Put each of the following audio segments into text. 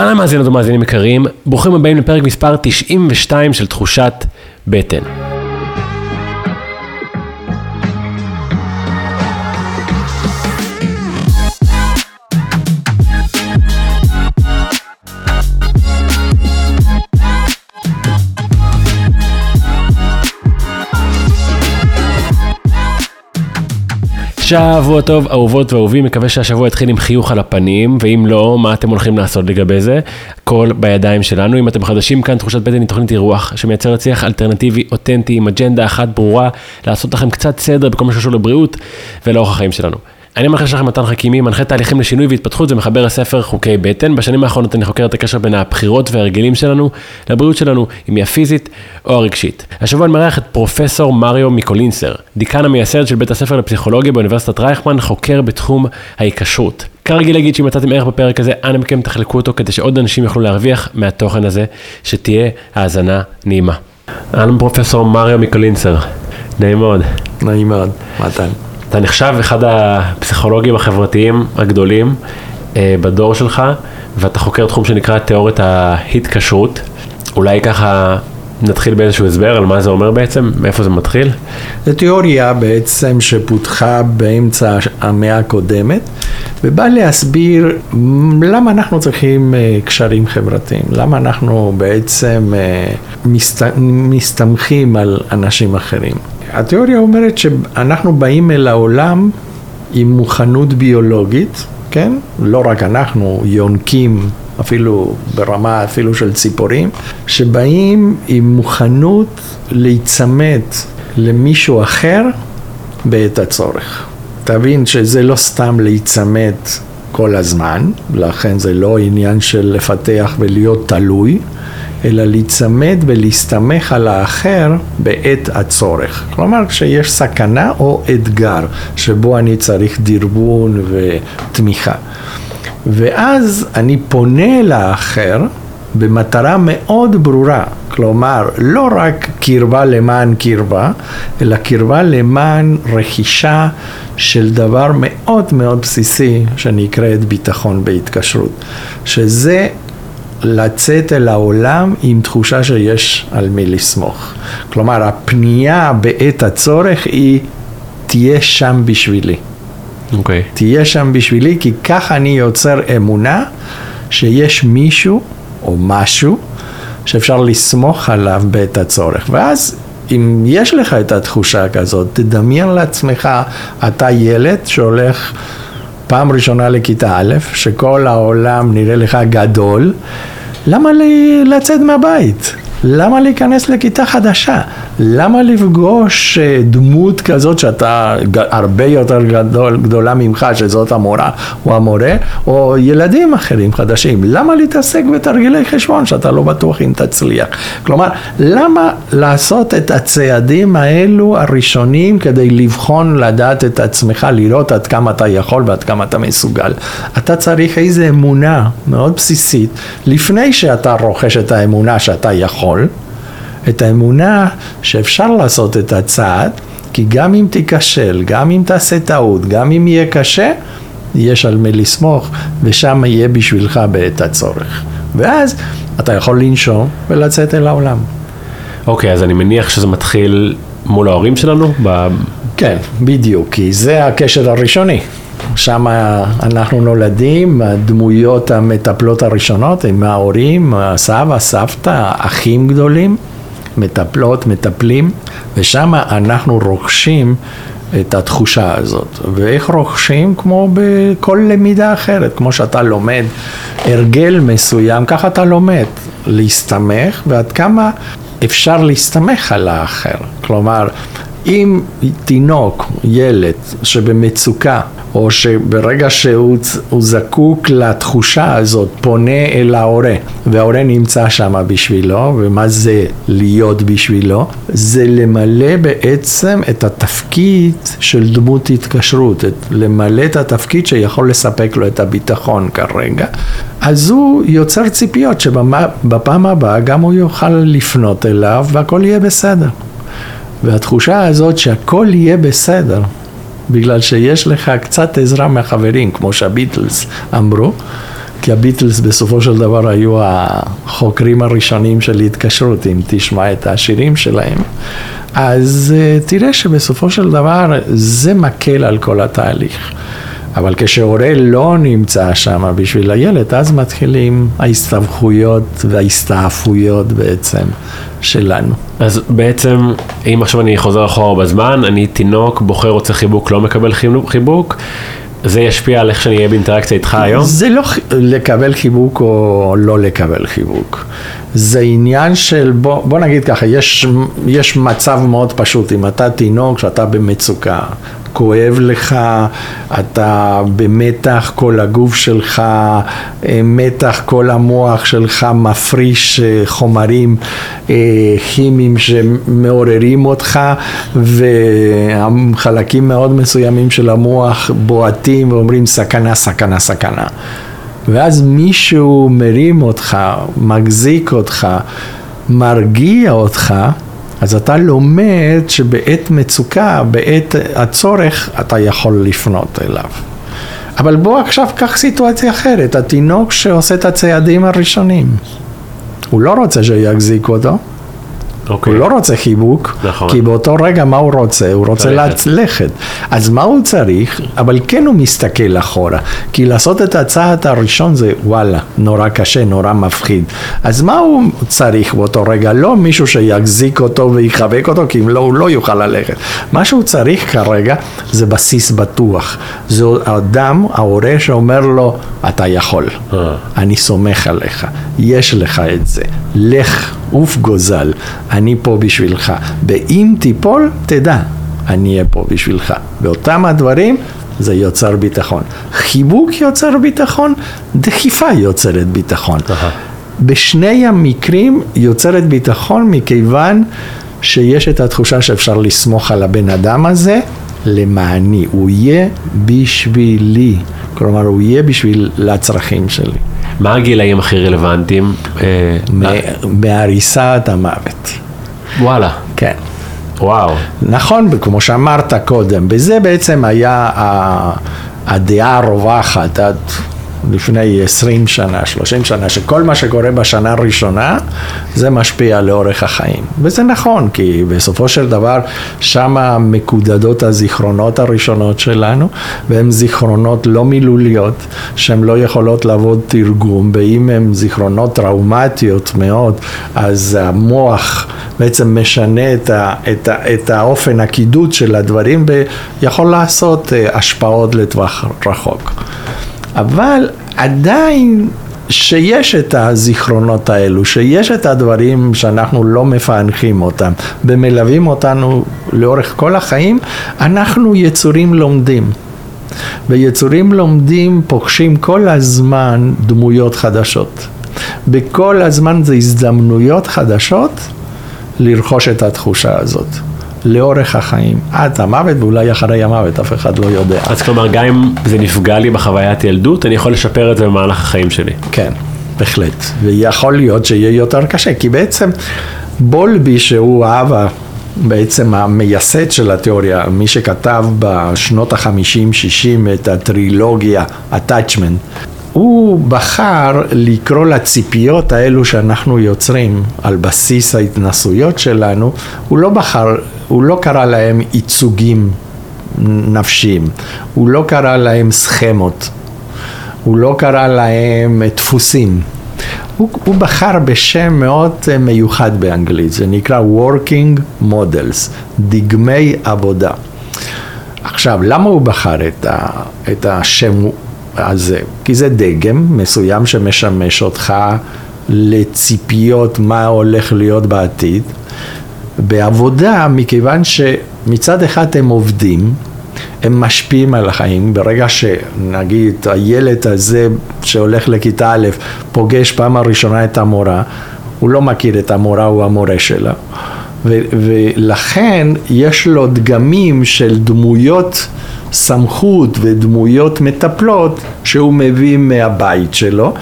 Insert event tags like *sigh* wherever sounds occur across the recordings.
אנא מאזינות ומאזינים יקרים, ברוכים הבאים לפרק מספר 92 של תחושת בטן. שבוע טוב, אהובות ואהובים, מקווה שהשבוע יתחיל עם חיוך על הפנים, ואם לא, מה אתם הולכים לעשות לגבי זה? הכל בידיים שלנו. אם אתם חדשים כאן, תחושת בטן היא תוכנית אירוח שמייצרת שיח אלטרנטיבי, אותנטי, עם אג'נדה אחת ברורה, לעשות לכם קצת סדר בכל מה שקשור לבריאות ולאורח החיים שלנו. אני מאחל שלכם מתן חכימי, מנחה תהליכים לשינוי והתפתחות ומחבר הספר חוקי בטן. בשנים האחרונות אני חוקר את הקשר בין הבחירות וההרגלים שלנו לבריאות שלנו, אם היא הפיזית או הרגשית. השבוע אני מארח את פרופסור מריו מיקולינסר, דיקן המייסד של בית הספר לפסיכולוגיה באוניברסיטת רייכמן, חוקר בתחום ההיקשרות. כרגיל להגיד שאם מצאתם ערך בפרק הזה, אנא מכם תחלקו אותו כדי שעוד אנשים יוכלו להרוויח מהתוכן הזה, שתהיה האזנה נעימה. אהלן פרופסור מריו מיקולינסר, נעים מאוד. נעים מאוד, מתן. אתה נחשב אחד הפסיכולוגים החברתיים הגדולים אה, בדור שלך, ואתה חוקר תחום שנקרא תיאוריית ההתקשרות. אולי ככה נתחיל באיזשהו הסבר על מה זה אומר בעצם, מאיפה זה מתחיל? זו תיאוריה בעצם שפותחה באמצע המאה הקודמת, ובאה להסביר למה אנחנו צריכים אה, קשרים חברתיים, למה אנחנו בעצם אה, מסת... מסתמכים על אנשים אחרים. התיאוריה אומרת שאנחנו באים אל העולם עם מוכנות ביולוגית, כן? לא רק אנחנו, יונקים, אפילו ברמה אפילו של ציפורים, שבאים עם מוכנות להיצמד למישהו אחר בעת הצורך. תבין שזה לא סתם להיצמד כל הזמן, לכן זה לא עניין של לפתח ולהיות תלוי, אלא להיצמד ולהסתמך על האחר בעת הצורך. כלומר, כשיש סכנה או אתגר שבו אני צריך דרבון ותמיכה. ואז אני פונה לאחר במטרה מאוד ברורה, כלומר, לא רק קרבה למען קרבה, אלא קרבה למען רכישה של דבר מאוד מאוד בסיסי שנקראת ביטחון בהתקשרות, שזה לצאת אל העולם עם תחושה שיש על מי לסמוך. כלומר, הפנייה בעת הצורך היא תהיה שם בשבילי. אוקיי. Okay. תהיה שם בשבילי, כי כך אני יוצר אמונה שיש מישהו או משהו שאפשר לסמוך עליו בעת הצורך. ואז אם יש לך את התחושה כזאת, תדמיין לעצמך, אתה ילד שהולך פעם ראשונה לכיתה א', שכל העולם נראה לך גדול, למה לצאת מהבית? למה להיכנס לכיתה חדשה? למה לפגוש אה, דמות כזאת שאתה הרבה יותר גדול, גדולה ממך, שזאת המורה או המורה, או ילדים אחרים חדשים? למה להתעסק בתרגילי חשבון שאתה לא בטוח אם תצליח? כלומר, למה לעשות את הצעדים האלו הראשונים כדי לבחון, לדעת את עצמך, לראות עד כמה אתה יכול ועד כמה אתה מסוגל? אתה צריך איזו אמונה מאוד בסיסית לפני שאתה רוכש את האמונה שאתה יכול. את האמונה שאפשר לעשות את הצעד, כי גם אם תיכשל, גם אם תעשה טעות, גם אם יהיה קשה, יש על מי לסמוך, ושם יהיה בשבילך בעת הצורך. ואז אתה יכול לנשום ולצאת אל העולם. אוקיי, okay, אז אני מניח שזה מתחיל מול ההורים שלנו? ב... כן, בדיוק, כי זה הקשר הראשוני. שם אנחנו נולדים, הדמויות המטפלות הראשונות הם ההורים, הסבא, סבתא, אחים גדולים. מטפלות, מטפלים, ושם אנחנו רוכשים את התחושה הזאת. ואיך רוכשים? כמו בכל למידה אחרת, כמו שאתה לומד הרגל מסוים, ככה אתה לומד להסתמך, ועד כמה אפשר להסתמך על האחר. כלומר, אם תינוק, ילד, שבמצוקה, או שברגע שהוא זקוק לתחושה הזאת, פונה אל ההורה, וההורה נמצא שם בשבילו, ומה זה להיות בשבילו? זה למלא בעצם את התפקיד של דמות התקשרות, את, למלא את התפקיד שיכול לספק לו את הביטחון כרגע. אז הוא יוצר ציפיות שבפעם הבאה גם הוא יוכל לפנות אליו והכל יהיה בסדר. והתחושה הזאת שהכל יהיה בסדר, בגלל שיש לך קצת עזרה מהחברים, כמו שהביטלס אמרו, כי הביטלס בסופו של דבר היו החוקרים הראשונים של התקשרות, אם תשמע את השירים שלהם. אז אה, תראה שבסופו של דבר זה מקל על כל התהליך. אבל כשהורה לא נמצא שם בשביל הילד, אז מתחילים ההסתבכויות וההסתעפויות בעצם שלנו. אז בעצם, אם עכשיו אני חוזר אחורה בזמן, אני תינוק, בוחר, רוצה חיבוק, לא מקבל חיבוק, זה ישפיע על איך שאני אהיה באינטראקציה איתך היום? זה לא לקבל חיבוק או לא לקבל חיבוק. זה עניין של, בוא, בוא נגיד ככה, יש, יש מצב מאוד פשוט, אם אתה תינוק, שאתה במצוקה, כואב לך, אתה במתח, כל הגוף שלך אה, מתח, כל המוח שלך מפריש אה, חומרים אה, כימיים שמעוררים אותך וחלקים מאוד מסוימים של המוח בועטים ואומרים סכנה, סכנה, סכנה. ואז מישהו מרים אותך, מחזיק אותך, מרגיע אותך, אז אתה לומד שבעת מצוקה, בעת הצורך, אתה יכול לפנות אליו. אבל בוא עכשיו קח סיטואציה אחרת, התינוק שעושה את הצעדים הראשונים, הוא לא רוצה שיחזיקו אותו. אוקיי. הוא לא רוצה חיבוק, נכון. כי באותו רגע מה הוא רוצה? הוא רוצה ללכת. אז מה הוא צריך? אבל כן הוא מסתכל אחורה. כי לעשות את הצעד הראשון זה וואלה, נורא קשה, נורא מפחיד. אז מה הוא צריך באותו רגע? לא מישהו שיחזיק אותו ויחבק אותו, כי אם לא, הוא לא יוכל ללכת. מה שהוא צריך כרגע זה בסיס בטוח. זה אדם, ההורה שאומר לו, אתה יכול, אה. אני סומך עליך, יש לך את זה, לך, עוף גוזל. אני פה בשבילך. ואם תיפול, תדע, אני אהיה פה בשבילך. באותם הדברים זה יוצר ביטחון. חיבוק יוצר ביטחון, דחיפה יוצרת ביטחון. בשני המקרים יוצרת ביטחון מכיוון שיש את התחושה שאפשר לסמוך על הבן אדם הזה למעני, הוא יהיה בשבילי, כלומר הוא יהיה בשביל לצרכים שלי. מה הגילאים הכי רלוונטיים? מהריסת המוות. וואלה. כן. וואו. נכון, כמו שאמרת קודם, וזה בעצם היה הדעה הרווחת עד לפני 20 שנה, 30 שנה, שכל מה שקורה בשנה הראשונה, זה משפיע לאורך החיים. וזה נכון, כי בסופו של דבר, שם מקודדות הזיכרונות הראשונות שלנו, והן זיכרונות לא מילוליות, שהן לא יכולות לעבוד תרגום, ואם הן זיכרונות טראומטיות מאוד, אז המוח בעצם משנה את, ה, את, ה, את האופן הקידוד של הדברים, ויכול לעשות אה, השפעות לטווח רחוק. אבל עדיין שיש את הזיכרונות האלו, שיש את הדברים שאנחנו לא מפענחים אותם ומלווים אותנו לאורך כל החיים, אנחנו יצורים לומדים. ויצורים לומדים פוגשים כל הזמן דמויות חדשות. וכל הזמן זה הזדמנויות חדשות לרכוש את התחושה הזאת. לאורך החיים, עד המוות ואולי אחרי המוות, אף אחד לא יודע. אז כלומר, גם אם זה נפגע לי בחוויית ילדות, אני יכול לשפר את זה במהלך החיים שלי. כן, בהחלט. ויכול להיות שיהיה יותר קשה, כי בעצם בולבי שהוא אבא, בעצם המייסד של התיאוריה, מי שכתב בשנות החמישים-שישים את הטרילוגיה, attachment, הוא בחר לקרוא לציפיות האלו שאנחנו יוצרים על בסיס ההתנסויות שלנו, הוא לא בחר, הוא לא קרא להם ייצוגים נפשיים, הוא לא קרא להם סכמות, הוא לא קרא להם דפוסים. הוא, הוא בחר בשם מאוד מיוחד באנגלית, זה נקרא Working Models, דגמי עבודה. עכשיו, למה הוא בחר את, ה, את השם הזה, כי זה דגם מסוים שמשמש אותך לציפיות מה הולך להיות בעתיד. בעבודה, מכיוון שמצד אחד הם עובדים, הם משפיעים על החיים. ברגע שנגיד הילד הזה שהולך לכיתה א' פוגש פעם הראשונה את המורה, הוא לא מכיר את המורה, הוא המורה שלה. ו- ולכן יש לו דגמים של דמויות סמכות ודמויות מטפלות שהוא מביא מהבית שלו.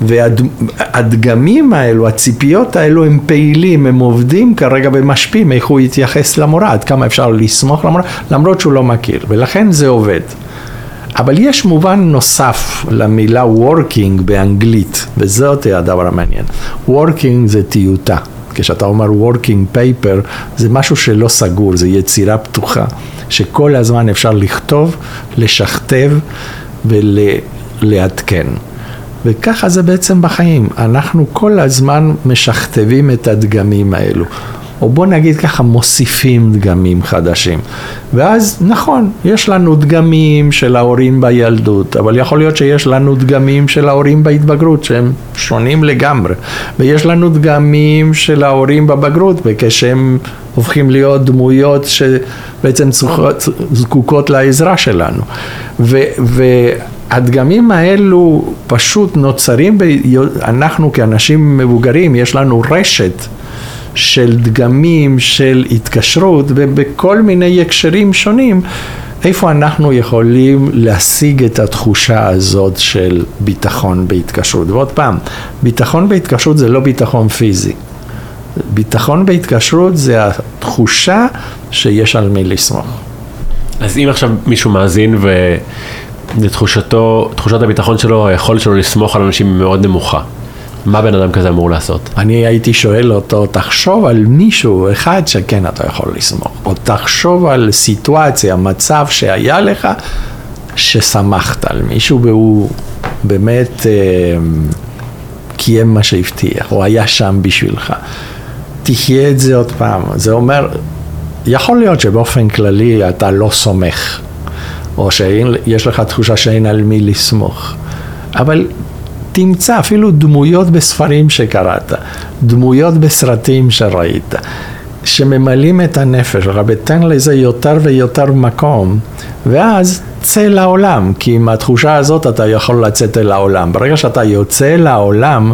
והדגמים האלו, הציפיות האלו הם פעילים, הם עובדים כרגע ומשפיעים איך הוא יתייחס למורה, עד כמה אפשר לסמוך למורה, למרות שהוא לא מכיר, ולכן זה עובד. אבל יש מובן נוסף למילה working באנגלית, וזאת הדבר המעניין. working זה טיוטה. כשאתה אומר working paper, זה משהו שלא סגור, זה יצירה פתוחה, שכל הזמן אפשר לכתוב, לשכתב ולעדכן. וככה זה בעצם בחיים, אנחנו כל הזמן משכתבים את הדגמים האלו. או בוא נגיד ככה, מוסיפים דגמים חדשים. ואז נכון, יש לנו דגמים של ההורים בילדות, אבל יכול להיות שיש לנו דגמים של ההורים בהתבגרות שהם שונים לגמרי. ויש לנו דגמים של ההורים בבגרות, וכשהם הופכים להיות דמויות שבעצם זקוקות לעזרה שלנו. ו, והדגמים האלו פשוט נוצרים, ב... אנחנו כאנשים מבוגרים, יש לנו רשת. של דגמים, של התקשרות, ובכל מיני הקשרים שונים, איפה אנחנו יכולים להשיג את התחושה הזאת של ביטחון בהתקשרות. ועוד פעם, ביטחון בהתקשרות זה לא ביטחון פיזי. ביטחון בהתקשרות זה התחושה שיש על מי לסמוך. אז אם עכשיו מישהו מאזין ולתחושתו, תחושת הביטחון שלו, היכולת שלו לסמוך על אנשים מאוד נמוכה. מה בן אדם כזה אמור לעשות? אני הייתי שואל אותו, תחשוב על מישהו אחד שכן אתה יכול לסמוך, או תחשוב על סיטואציה, מצב שהיה לך, ששמחת על מישהו והוא באמת אה, קיים מה שהבטיח, או היה שם בשבילך. תחיה את זה עוד פעם. זה אומר, יכול להיות שבאופן כללי אתה לא סומך, או שיש לך תחושה שאין על מי לסמוך, אבל תמצא אפילו דמויות בספרים שקראת, דמויות בסרטים שראית, שממלאים את הנפש שלך ותן לזה יותר ויותר מקום, ואז צא לעולם, כי עם התחושה הזאת אתה יכול לצאת אל העולם. ברגע שאתה יוצא לעולם,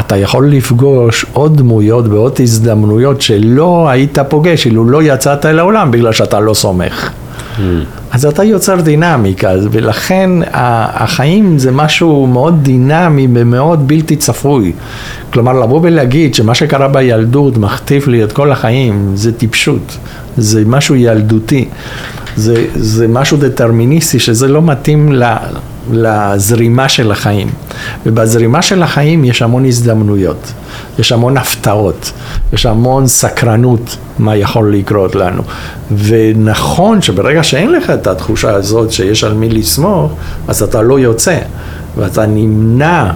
אתה יכול לפגוש עוד דמויות ועוד הזדמנויות שלא היית פוגש אילו לא יצאת אל העולם בגלל שאתה לא סומך. Mm. אז אתה יוצר דינמיקה, ולכן החיים זה משהו מאוד דינמי ומאוד בלתי צפוי. כלומר, לבוא ולהגיד שמה שקרה בילדות מכתיב לי את כל החיים, זה טיפשות, זה משהו ילדותי, זה, זה משהו דטרמיניסטי שזה לא מתאים ל... לזרימה של החיים. ובזרימה של החיים יש המון הזדמנויות, יש המון הפתעות, יש המון סקרנות מה יכול לקרות לנו. ונכון שברגע שאין לך את התחושה הזאת שיש על מי לסמוך, אז אתה לא יוצא, ואתה נמנע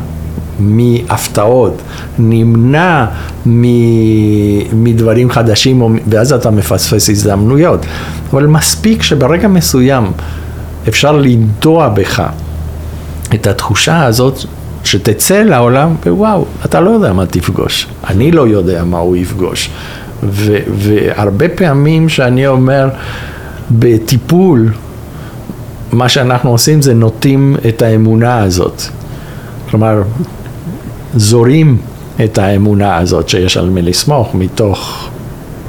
מהפתעות, נמנע מדברים חדשים, ואז אתה מפספס הזדמנויות. אבל מספיק שברגע מסוים אפשר לנטוע בך את התחושה הזאת שתצא לעולם, ווואו, אתה לא יודע מה תפגוש. אני לא יודע מה הוא יפגוש. ו- והרבה פעמים שאני אומר, בטיפול, מה שאנחנו עושים זה נוטים את האמונה הזאת. כלומר, זורים את האמונה הזאת שיש על מי לסמוך מתוך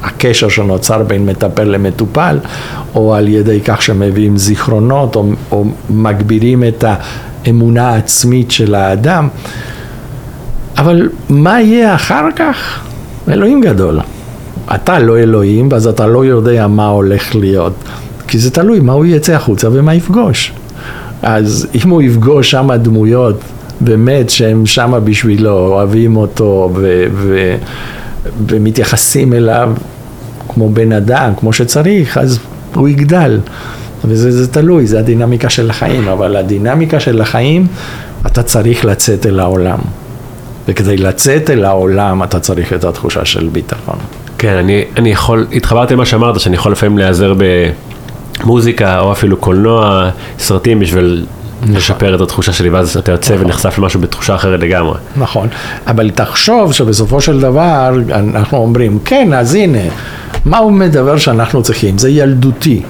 הקשר שנוצר בין מטפל למטופל, או על ידי כך שמביאים זיכרונות, או, או מגבירים את האמונה העצמית של האדם. אבל מה יהיה אחר כך? אלוהים גדול. אתה לא אלוהים, ואז אתה לא יודע מה הולך להיות. כי זה תלוי מה הוא יצא החוצה ומה יפגוש. אז אם הוא יפגוש שם דמויות באמת שהם שם בשבילו, אוהבים אותו ו- ו- ומתייחסים אליו כמו בן אדם, כמו שצריך, אז הוא יגדל. וזה זה תלוי, זה הדינמיקה של החיים, אבל הדינמיקה של החיים, אתה צריך לצאת אל העולם. וכדי לצאת אל העולם, אתה צריך את התחושה של ביטחון. כן, אני, אני יכול, התחברתי למה שאמרת, שאני יכול לפעמים להיעזר במוזיקה, או אפילו קולנוע, סרטים, בשביל נכון. לשפר את התחושה שלי, ואז אתה יוצא נכון. ונחשף למשהו בתחושה אחרת לגמרי. נכון, אבל תחשוב שבסופו של דבר, אנחנו אומרים, כן, אז הנה, מה הוא מדבר שאנחנו צריכים? זה ילדותי.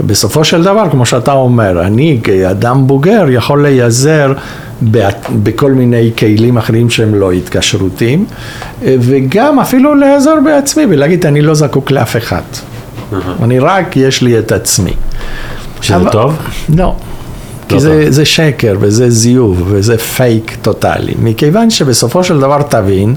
בסופו של דבר, כמו שאתה אומר, אני כאדם בוגר יכול להיעזר בכל מיני כלים אחרים שהם לא התקשרותיים, וגם אפילו להיעזר בעצמי ולהגיד, אני לא זקוק לאף אחד. אני רק, יש לי את עצמי. שזה אבל, טוב? לא. כי לא זה, זה שקר וזה זיוף וזה פייק טוטאלי. מכיוון שבסופו של דבר תבין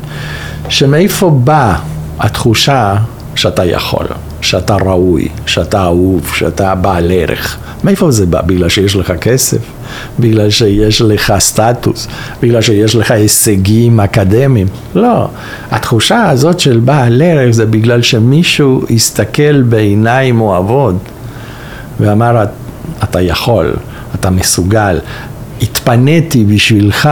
שמאיפה באה התחושה שאתה יכול, שאתה ראוי, שאתה אהוב, שאתה בעל ערך. מאיפה זה בא? בגלל שיש לך כסף? בגלל שיש לך סטטוס? בגלל שיש לך הישגים אקדמיים? לא. התחושה הזאת של בעל ערך זה בגלל שמישהו הסתכל בעיניים אוהבות ואמר, אתה יכול, אתה מסוגל, התפניתי בשבילך.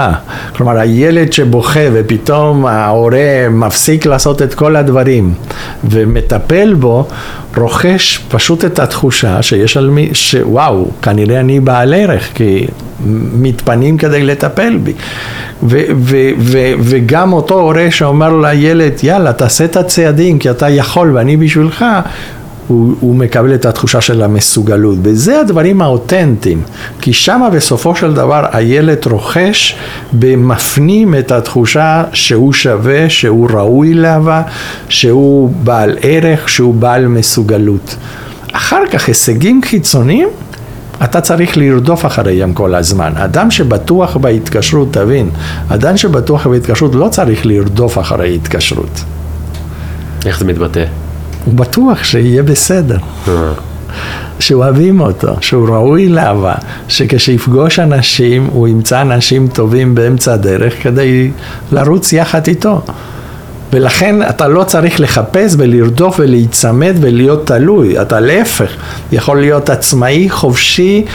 כלומר, הילד שבוכה ופתאום ההורה מפסיק לעשות את כל הדברים ומטפל בו, רוכש פשוט את התחושה שיש על מי, שוואו, כנראה אני בעל ערך, כי מתפנים כדי לטפל בי. ו- ו- ו- וגם אותו הורה שאומר לילד, יאללה, תעשה את הצעדים כי אתה יכול ואני בשבילך, הוא, הוא מקבל את התחושה של המסוגלות, וזה הדברים האותנטיים, כי שמה בסופו של דבר הילד רוכש ומפנים את התחושה שהוא שווה, שהוא ראוי לאהבה, שהוא בעל ערך, שהוא בעל מסוגלות. אחר כך הישגים חיצוניים, אתה צריך לרדוף אחריהם כל הזמן. אדם שבטוח בהתקשרות, תבין, אדם שבטוח בהתקשרות לא צריך לרדוף אחרי התקשרות. איך זה מתבטא? הוא בטוח שיהיה בסדר. שאוהבים אותו, שהוא ראוי לאהבה, שכשיפגוש אנשים הוא ימצא אנשים טובים באמצע הדרך כדי לרוץ יחד איתו. ולכן אתה לא צריך לחפש ולרדוף ולהיצמד ולהיות תלוי, אתה להפך, יכול להיות עצמאי, חופשי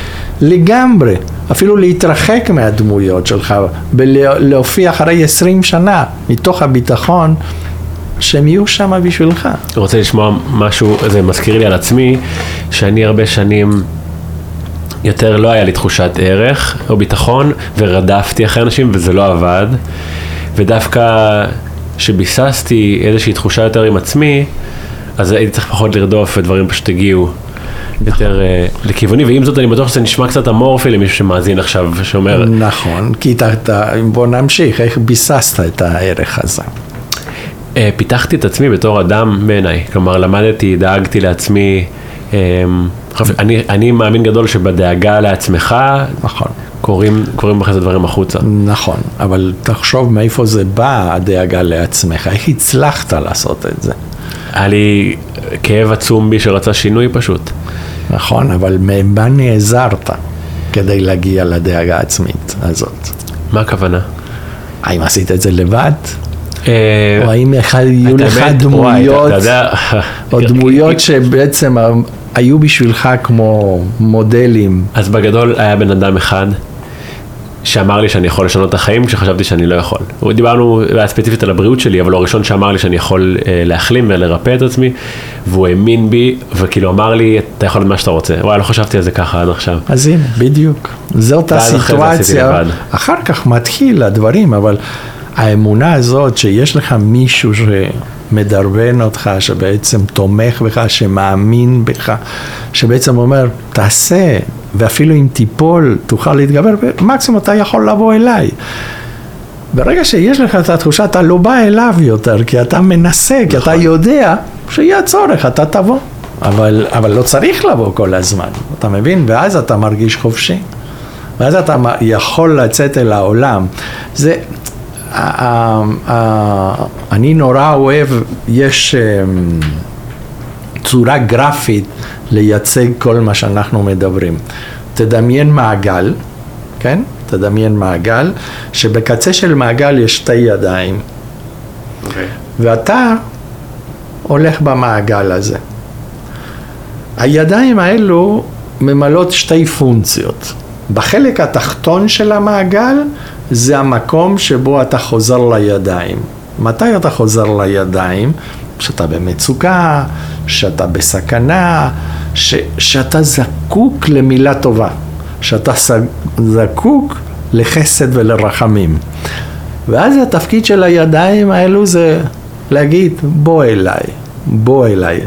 לגמרי, אפילו להתרחק מהדמויות שלך ולהופיע אחרי עשרים שנה מתוך הביטחון שהם יהיו שם בשבילך. אני רוצה לשמוע משהו, זה מזכיר לי על עצמי, שאני הרבה שנים, יותר לא היה לי תחושת ערך או ביטחון, ורדפתי אחרי אנשים וזה לא עבד, ודווקא כשביססתי איזושהי תחושה יותר עם עצמי, אז הייתי צריך פחות לרדוף ודברים פשוט הגיעו. יותר uh, לכיווני, ועם זאת אני בטוח שזה נשמע קצת אמורפי למישהו שמאזין עכשיו, שאומר... נכון, כי אתה, בוא נמשיך, איך ביססת את הערך הזה? אה, פיתחתי את עצמי בתור אדם בעיניי, כלומר למדתי, דאגתי לעצמי, אמ, אני, אני מאמין גדול שבדאגה לעצמך, נכון. קורים, קורים אחרי זה דברים החוצה. נכון, אבל תחשוב מאיפה זה בא הדאגה לעצמך, איך הצלחת לעשות את זה? היה לי כאב עצום בי שרצה שינוי פשוט. נכון, אבל ממה נעזרת כדי להגיע לדאגה העצמית הזאת? מה הכוונה? האם עשית את זה לבד? אה, או האם היו לך דמויות, או *laughs* דמויות שבעצם היו בשבילך כמו מודלים? אז בגדול היה בן אדם אחד שאמר לי שאני יכול לשנות את החיים כשחשבתי שאני לא יכול. דיברנו ספציפית על הבריאות שלי, אבל הוא הראשון שאמר לי שאני יכול אה, להחלים ולרפא את עצמי, והוא האמין בי, וכאילו אמר לי, אתה יכול מה שאתה רוצה. וואי, לא חשבתי על זה ככה עד עכשיו. אז הנה, בדיוק. זאת הסיטואציה. אחר כך מתחיל הדברים, אבל... האמונה הזאת שיש לך מישהו שמדרבן אותך, שבעצם תומך בך, שמאמין בך, שבעצם אומר, תעשה, ואפילו אם תיפול, תוכל להתגבר, ומקסימום אתה יכול לבוא אליי. ברגע שיש לך את התחושה, אתה לא בא אליו יותר, כי אתה מנסה, כי אתה נכון. יודע שיהיה צורך, אתה תבוא. אבל, אבל לא צריך לבוא כל הזמן, אתה מבין? ואז אתה מרגיש חופשי. ואז אתה יכול לצאת אל העולם. זה, אני נורא אוהב, יש אמ, צורה גרפית לייצג כל מה שאנחנו מדברים. תדמיין מעגל, כן? תדמיין מעגל, שבקצה של מעגל יש שתי ידיים. Okay. אוקיי. ואתה הולך במעגל הזה. הידיים האלו ממלאות שתי פונקציות. בחלק התחתון של המעגל זה המקום שבו אתה חוזר לידיים. מתי אתה חוזר לידיים? שאתה במצוקה, שאתה בסכנה, ש, שאתה זקוק למילה טובה, שאתה זקוק לחסד ולרחמים. ואז התפקיד של הידיים האלו זה להגיד, בוא אליי, בוא אליי.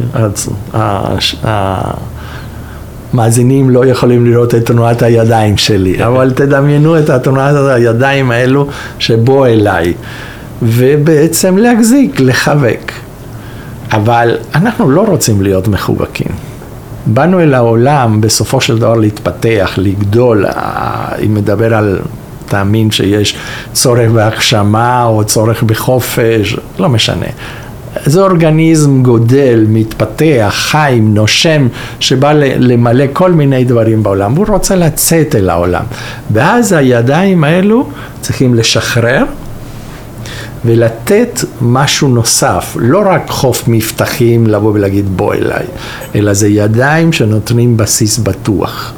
המאזינים לא יכולים לראות את תנועת הידיים שלי, אבל תדמיינו את תנועת הידיים האלו שבוא אליי, ובעצם להחזיק, לחבק. אבל אנחנו לא רוצים להיות מחובקים. באנו אל העולם בסופו של דבר להתפתח, לגדול, אם מדבר על תאמין שיש צורך בהגשמה או צורך בחופש, לא משנה. זה אורגניזם גודל, מתפתח, חיים, נושם, שבא למלא כל מיני דברים בעולם, הוא רוצה לצאת אל העולם. ואז הידיים האלו צריכים לשחרר ולתת משהו נוסף, לא רק חוף מבטחים לבוא ולהגיד בוא אליי, אלא זה ידיים שנותנים בסיס בטוח.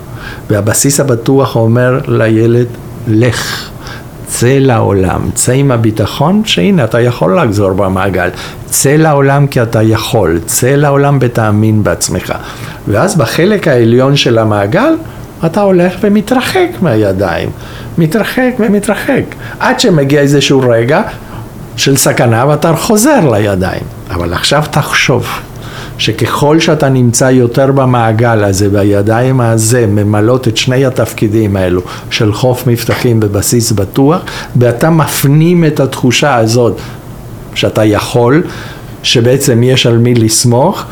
והבסיס הבטוח אומר לילד, לך. צא לעולם, צא עם הביטחון שהנה אתה יכול לחזור במעגל, צא לעולם כי אתה יכול, צא לעולם ותאמין בעצמך. ואז בחלק העליון של המעגל אתה הולך ומתרחק מהידיים, מתרחק ומתרחק, עד שמגיע איזשהו רגע של סכנה ואתה חוזר לידיים. אבל עכשיו תחשוב. שככל שאתה נמצא יותר במעגל הזה והידיים הזה ממלאות את שני התפקידים האלו של חוף מבטחים בבסיס בטוח ואתה מפנים את התחושה הזאת שאתה יכול, שבעצם יש על מי לסמוך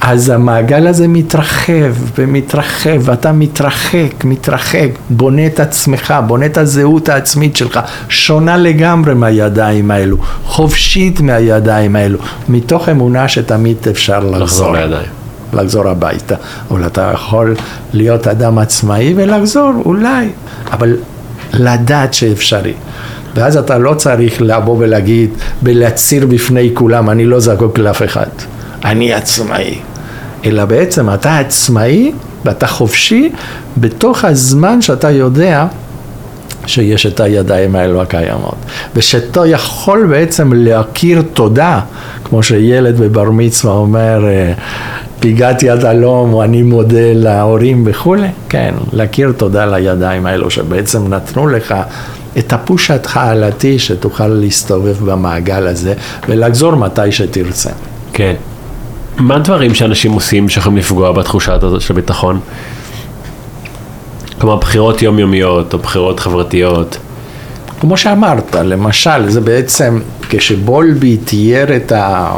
אז המעגל הזה מתרחב ומתרחב, ואתה מתרחק, מתרחק, בונה את עצמך, בונה את הזהות העצמית שלך, שונה לגמרי מהידיים האלו, חופשית מהידיים האלו, מתוך אמונה שתמיד אפשר לחזור. לחזור לידיים. לחזור הביתה, אבל אתה יכול להיות אדם עצמאי ולחזור, אולי, אבל לדעת שאפשרי. ואז אתה לא צריך לבוא ולהגיד ולהצהיר בפני כולם, אני לא זקוק לאף אחד. אני עצמאי, אלא בעצם אתה עצמאי ואתה חופשי בתוך הזמן שאתה יודע שיש את הידיים האלו הקיימות, ושאתה יכול בעצם להכיר תודה, כמו שילד בבר מצווה אומר, הגעתי יד הלום, או אני מודה להורים וכולי, כן, להכיר תודה לידיים האלו שבעצם נתנו לך את הפוש התחלתי שתוכל להסתובב במעגל הזה ולחזור מתי שתרצה. כן. מה הדברים שאנשים עושים שיכולים לפגוע בתחושה הזאת של ביטחון? כלומר, בחירות יומיומיות או בחירות חברתיות. כמו שאמרת, למשל, זה בעצם כשבולבי תיאר את, ה...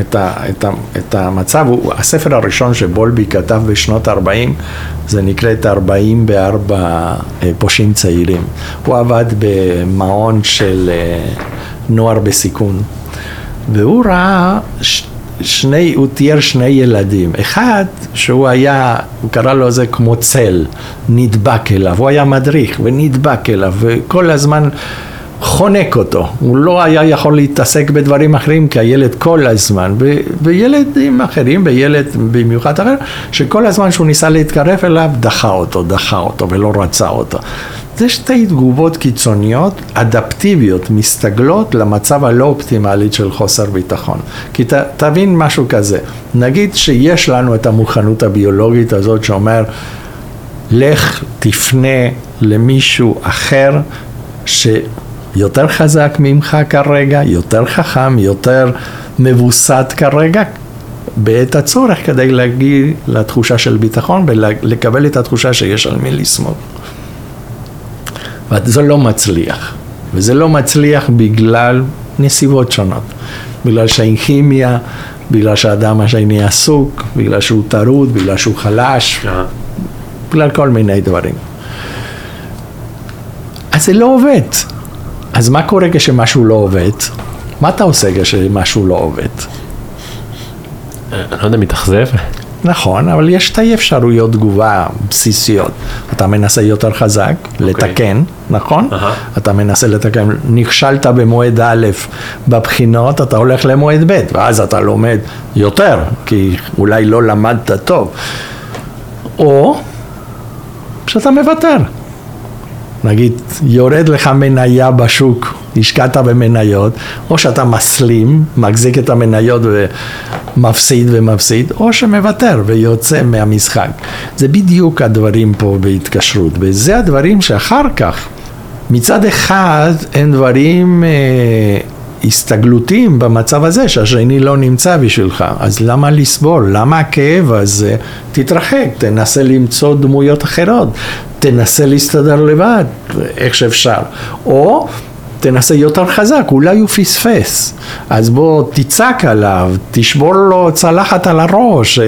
את, ה... את, ה... את המצב, הוא... הספר הראשון שבולבי כתב בשנות ה-40, זה נקרא את 44 אה, פושעים צעירים. הוא עבד במעון של אה, נוער בסיכון, והוא ראה שני, הוא תיאר שני ילדים. אחד, שהוא היה, הוא קרא לו זה כמו צל, נדבק אליו, הוא היה מדריך ונדבק אליו, וכל הזמן חונק אותו. הוא לא היה יכול להתעסק בדברים אחרים כי הילד כל הזמן, וילדים אחרים, וילד במיוחד אחר, שכל הזמן שהוא ניסה להתקרב אליו, דחה אותו, דחה אותו ולא רצה אותו. זה שתי תגובות קיצוניות, אדפטיביות, מסתגלות למצב הלא אופטימלית של חוסר ביטחון. כי ת, תבין משהו כזה, נגיד שיש לנו את המוכנות הביולוגית הזאת שאומר, לך תפנה למישהו אחר שיותר חזק ממך כרגע, יותר חכם, יותר מבוסת כרגע, בעת הצורך כדי להגיע לתחושה של ביטחון ולקבל את התחושה שיש על מי לסמוך. וזה לא מצליח. וזה לא מצליח בגלל נסיבות שונות. בגלל שאין כימיה, בגלל שהאדם השני עסוק, בגלל שהוא טרוד, בגלל שהוא חלש, בגלל כל מיני דברים. אז זה לא עובד. אז מה קורה כשמשהו לא עובד? מה אתה עושה כשמשהו לא עובד? אני לא יודע, מתאכזב? נכון, אבל יש שתי אפשרויות תגובה בסיסיות. אתה מנסה יותר חזק, okay. אוקיי. לתקן, נכון? Uh-huh. אתה מנסה לתקן, נכשלת במועד א' בבחינות, אתה הולך למועד ב', ואז אתה לומד יותר, כי אולי לא למדת טוב. או שאתה מוותר. נגיד, יורד לך מניה בשוק, השקעת במניות, או שאתה מסלים, מחזיק את המניות ומפסיד ומפסיד, או שמוותר ויוצא מהמשחק. זה בדיוק הדברים פה בהתקשרות, וזה הדברים שאחר כך, מצד אחד הם דברים אה, הסתגלותיים במצב הזה שהשני לא נמצא בשבילך, אז למה לסבול? למה הכאב הזה? תתרחק, תנסה למצוא דמויות אחרות, תנסה להסתדר לבד, איך שאפשר. או תנסה יותר חזק, אולי הוא פספס. אז בוא תצעק עליו, תשבור לו צלחת על הראש, אה,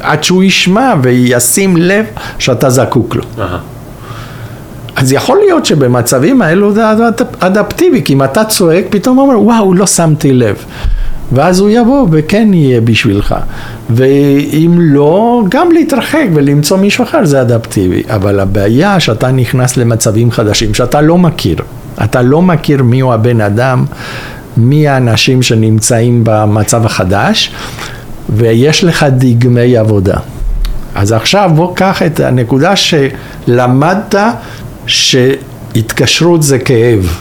עד שהוא ישמע וישים לב שאתה זקוק לו. Uh-huh. אז יכול להיות שבמצבים האלו זה אדפטיבי, כי אם אתה צועק, פתאום אומר, וואו, לא שמתי לב. ואז הוא יבוא וכן יהיה בשבילך. ואם לא, גם להתרחק ולמצוא מישהו אחר זה אדפטיבי. אבל הבעיה שאתה נכנס למצבים חדשים שאתה לא מכיר. אתה לא מכיר מיהו הבן אדם, מי האנשים שנמצאים במצב החדש, ויש לך דגמי עבודה. אז עכשיו בוא קח את הנקודה שלמדת שהתקשרות זה כאב,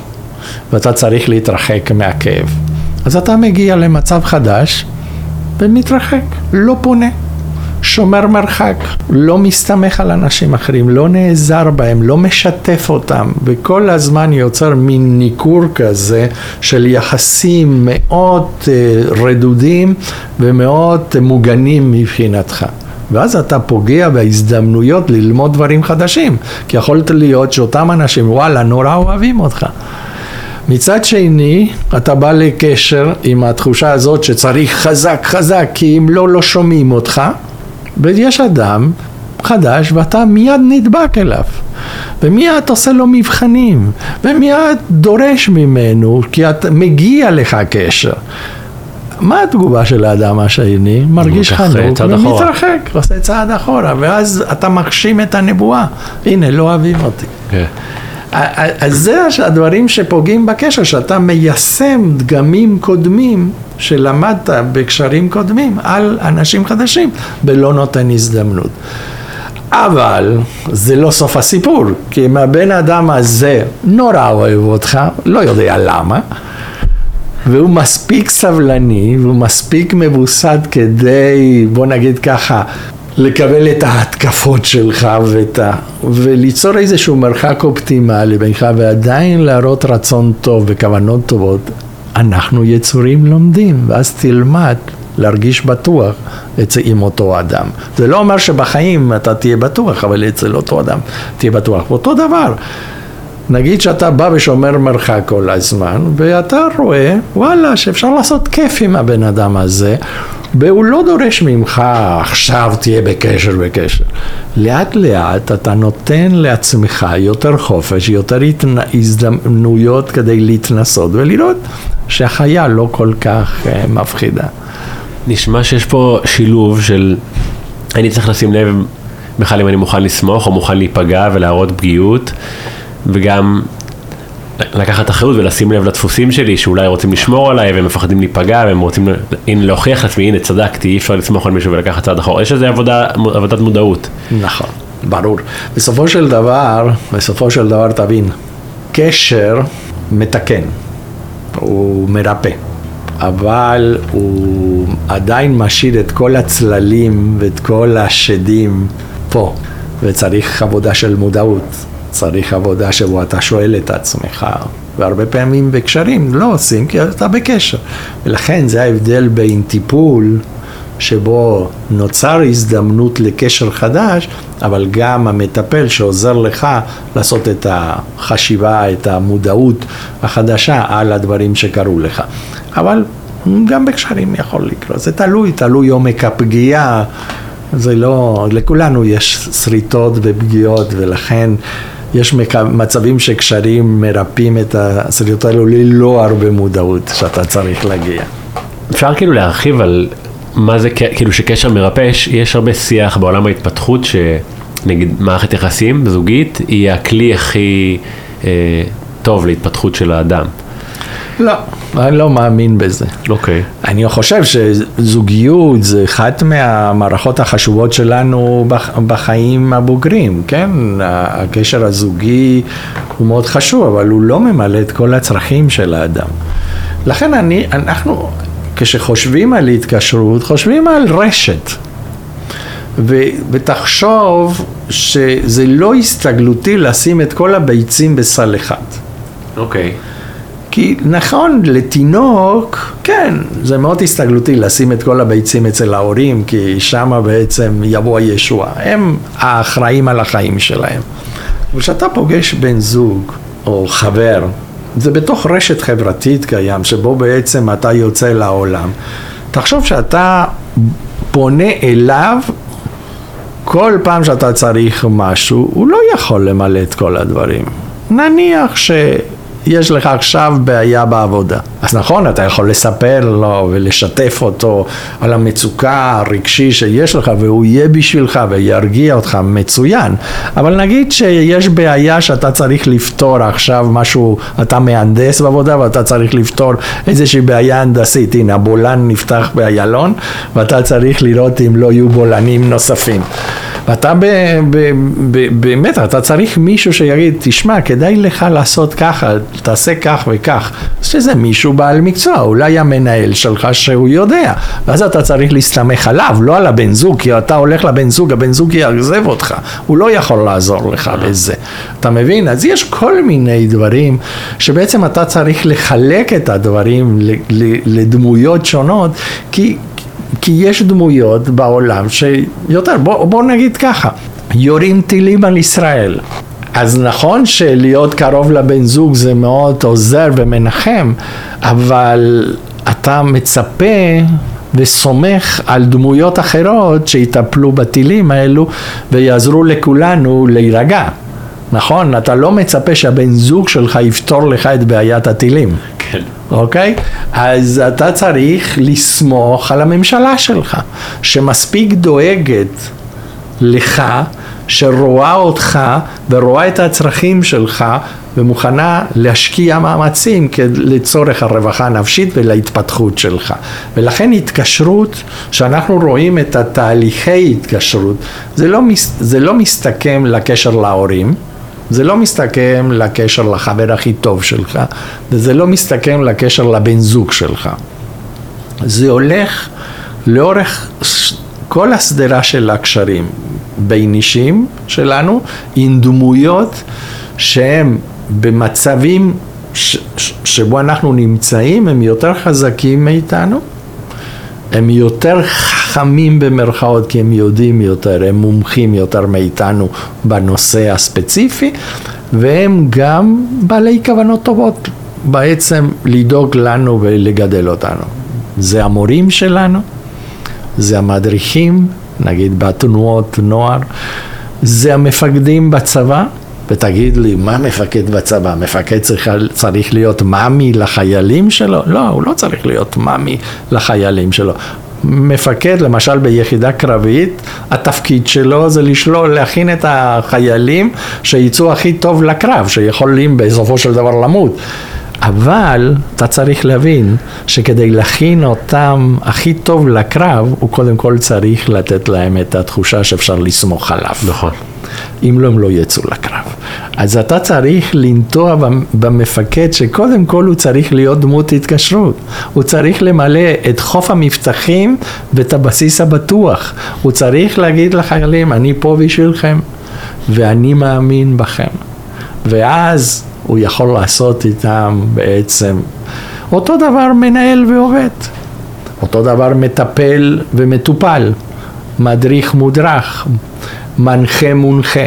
ואתה צריך להתרחק מהכאב. אז אתה מגיע למצב חדש ומתרחק, לא פונה, שומר מרחק, לא מסתמך על אנשים אחרים, לא נעזר בהם, לא משתף אותם, וכל הזמן יוצר מין ניכור כזה של יחסים מאוד אה, רדודים ומאוד מוגנים מבחינתך. ואז אתה פוגע בהזדמנויות ללמוד דברים חדשים, כי יכולת להיות שאותם אנשים, וואלה, נורא אוהבים אותך. מצד שני, אתה בא לקשר עם התחושה הזאת שצריך חזק חזק, כי אם לא, לא שומעים אותך, ויש אדם חדש ואתה מיד נדבק אליו. ומיד עושה לו מבחנים, ומיד דורש ממנו, כי את, מגיע לך קשר. מה התגובה של האדם השני? מרגיש חנוק ומתרחק, עושה צעד אחורה, ואז אתה מגשים את הנבואה. הנה, לא אוהבים אותי. Okay. אז זה הדברים שפוגעים בקשר, שאתה מיישם דגמים קודמים שלמדת בקשרים קודמים על אנשים חדשים ולא נותן הזדמנות. אבל זה לא סוף הסיפור, כי אם הבן אדם הזה נורא אוהב אותך, לא יודע למה, והוא מספיק סבלני והוא מספיק מבוסד כדי, בוא נגיד ככה, לקבל את ההתקפות שלך ואת ה... וליצור איזשהו מרחק אופטימלי בינך ועדיין להראות רצון טוב וכוונות טובות. אנחנו יצורים לומדים, ואז תלמד להרגיש בטוח אצל עם אותו אדם. זה לא אומר שבחיים אתה תהיה בטוח, אבל אצל אותו אדם תהיה בטוח. אותו דבר. נגיד שאתה בא ושומר מרחק כל הזמן, ואתה רואה, וואלה, שאפשר לעשות כיף עם הבן אדם הזה, והוא לא דורש ממך עכשיו תהיה בקשר בקשר. לאט לאט אתה נותן לעצמך יותר חופש, יותר הזדמנויות כדי להתנסות ולראות שהחיה לא כל כך uh, מפחידה. נשמע שיש פה שילוב של אני צריך לשים לב בכלל אם אני מוכן לסמוך או מוכן להיפגע ולהראות פגיעות וגם לקחת אחריות ולשים לב לדפוסים שלי שאולי רוצים לשמור עליי והם מפחדים להיפגע והם רוצים הנה, להוכיח לעצמי הנה צדקתי אי אפשר לסמוך על מישהו ולקחת צעד אחורה יש איזה עבודה, עבודת מודעות. נכון, ברור. בסופו של דבר, בסופו של דבר תבין, קשר מתקן, הוא מרפא. אבל הוא עדיין משאיר את כל הצללים ואת כל השדים פה, וצריך עבודה של מודעות. צריך עבודה שבו אתה שואל את עצמך, והרבה פעמים בקשרים לא עושים כי אתה בקשר. ולכן זה ההבדל בין טיפול שבו נוצר הזדמנות לקשר חדש, אבל גם המטפל שעוזר לך לעשות את החשיבה, את המודעות החדשה על הדברים שקרו לך. אבל גם בקשרים יכול לקרות, זה תלוי, תלוי עומק הפגיעה, זה לא, לכולנו יש שריטות ופגיעות ולכן יש מצבים שקשרים מרפאים את הסרטות האלו ללא הרבה מודעות שאתה צריך להגיע. אפשר כאילו להרחיב על מה זה כאילו שקשר מרפא, יש הרבה שיח בעולם ההתפתחות שנגיד מערכת יחסים זוגית היא הכלי הכי אה, טוב להתפתחות של האדם. לא, אני לא מאמין בזה. אוקיי. Okay. אני חושב שזוגיות זה אחת מהמערכות החשובות שלנו בחיים הבוגרים, כן? הקשר הזוגי הוא מאוד חשוב, אבל הוא לא ממלא את כל הצרכים של האדם. לכן אני, אנחנו, כשחושבים על התקשרות, חושבים על רשת. ו, ותחשוב שזה לא הסתגלותי לשים את כל הביצים בסל אחד. אוקיי. Okay. כי נכון, לתינוק, כן, זה מאוד הסתגלותי לשים את כל הביצים אצל ההורים, כי שם בעצם יבוא הישוע. הם האחראים על החיים שלהם. וכשאתה פוגש בן זוג או חבר, זה בתוך רשת חברתית קיים, שבו בעצם אתה יוצא לעולם. תחשוב שאתה פונה אליו כל פעם שאתה צריך משהו, הוא לא יכול למלא את כל הדברים. נניח ש... יש לך עכשיו בעיה בעבודה. אז נכון, אתה יכול לספר לו ולשתף אותו על המצוקה הרגשי שיש לך, והוא יהיה בשבילך וירגיע אותך מצוין. אבל נגיד שיש בעיה שאתה צריך לפתור עכשיו משהו, אתה מהנדס בעבודה ואתה צריך לפתור איזושהי בעיה הנדסית. הנה, הבולען נפתח באיילון, ואתה צריך לראות אם לא יהיו בולענים נוספים. ואתה ב, ב, ב, באמת, אתה צריך מישהו שיגיד, תשמע, כדאי לך לעשות ככה, תעשה כך וכך. שזה מישהו בעל מקצוע, אולי המנהל שלך שהוא יודע. ואז אתה צריך להסתמך עליו, לא על הבן זוג, כי אתה הולך לבן זוג, הבן זוג יעזב אותך, הוא לא יכול לעזור לך בזה. אתה מבין? אז יש כל מיני דברים שבעצם אתה צריך לחלק את הדברים לדמויות שונות, כי כי יש דמויות בעולם שיותר, בוא, בוא נגיד ככה, יורים טילים על ישראל. אז נכון שלהיות קרוב לבן זוג זה מאוד עוזר ומנחם, אבל אתה מצפה וסומך על דמויות אחרות שיטפלו בטילים האלו ויעזרו לכולנו להירגע. נכון? אתה לא מצפה שהבן זוג שלך יפתור לך את בעיית הטילים. כן. אוקיי? אז אתה צריך לסמוך על הממשלה שלך, שמספיק דואגת לך, שרואה אותך ורואה את הצרכים שלך ומוכנה להשקיע מאמצים לצורך הרווחה הנפשית ולהתפתחות שלך. ולכן התקשרות, שאנחנו רואים את התהליכי התקשרות, זה לא, זה לא מסתכם לקשר להורים, זה לא מסתכם לקשר לחבר הכי טוב שלך, וזה לא מסתכם לקשר לבן זוג שלך. זה הולך לאורך כל השדרה של הקשרים בין אישים שלנו עם דמויות שהם במצבים ש- ש- שבו אנחנו נמצאים הם יותר חזקים מאיתנו הם יותר חכמים במרכאות כי הם יודעים יותר, הם מומחים יותר מאיתנו בנושא הספציפי והם גם בעלי כוונות טובות בעצם לדאוג לנו ולגדל אותנו. זה המורים שלנו, זה המדריכים, נגיד בתנועות נוער, זה המפקדים בצבא, ותגיד לי, מה מפקד בצבא? מפקד צריך, צריך להיות מאמי לחיילים שלו? לא, הוא לא צריך להיות מאמי לחיילים שלו. מפקד, למשל ביחידה קרבית, התפקיד שלו זה לשלול, להכין את החיילים שיצאו הכי טוב לקרב, שיכולים בסופו של דבר למות. אבל אתה צריך להבין שכדי להכין אותם הכי טוב לקרב, הוא קודם כל צריך לתת להם את התחושה שאפשר לסמוך עליו. נכון. אם לא, הם לא יצאו לקרב. אז אתה צריך לנטוע במפקד שקודם כל הוא צריך להיות דמות התקשרות. הוא צריך למלא את חוף המבטחים ואת הבסיס הבטוח. הוא צריך להגיד לחיילים, אני פה בשבילכם, ואני מאמין בכם. ואז הוא יכול לעשות איתם בעצם אותו דבר מנהל ועובד. אותו דבר מטפל ומטופל, מדריך מודרך, מנחה מונחה.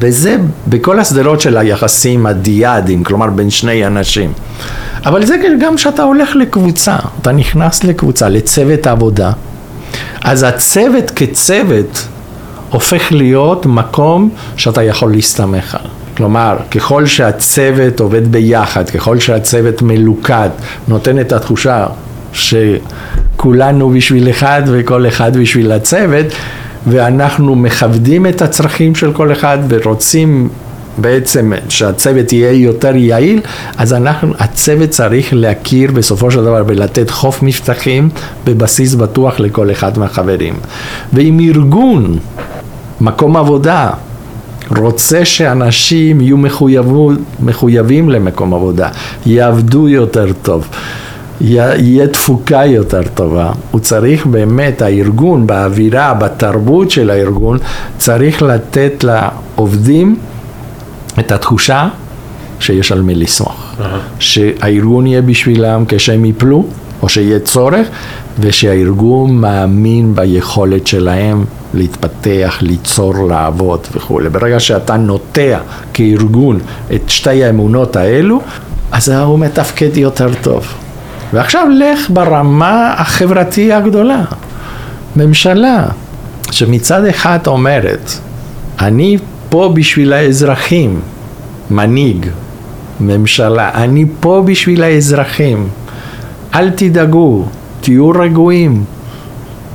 וזה בכל הסדרות של היחסים הדיאדיים, כלומר בין שני אנשים. אבל זה גם כשאתה הולך לקבוצה, אתה נכנס לקבוצה, לצוות עבודה, אז הצוות כצוות הופך להיות מקום שאתה יכול להסתמך עליו. כלומר, ככל שהצוות עובד ביחד, ככל שהצוות מלוכד, נותן את התחושה שכולנו בשביל אחד וכל אחד בשביל הצוות, ואנחנו מכבדים את הצרכים של כל אחד ורוצים בעצם שהצוות יהיה יותר יעיל, אז אנחנו, הצוות צריך להכיר בסופו של דבר ולתת חוף מבטחים בבסיס בטוח לכל אחד מהחברים. ואם ארגון, מקום עבודה, רוצה שאנשים יהיו מחויבו, מחויבים למקום עבודה, יעבדו יותר טוב. יהיה תפוקה יותר טובה, הוא צריך באמת, הארגון, באווירה, בתרבות של הארגון, צריך לתת לעובדים את התחושה שיש על מי לסמוך. Uh-huh. שהארגון יהיה בשבילם כשהם יפלו, או שיהיה צורך, ושהארגון מאמין ביכולת שלהם להתפתח, ליצור, לעבוד וכולי. ברגע שאתה נוטע כארגון את שתי האמונות האלו, אז הוא מתפקד יותר טוב. ועכשיו לך ברמה החברתי הגדולה. ממשלה שמצד אחד אומרת, אני פה בשביל האזרחים, מנהיג, ממשלה, אני פה בשביל האזרחים. אל תדאגו, תהיו רגועים.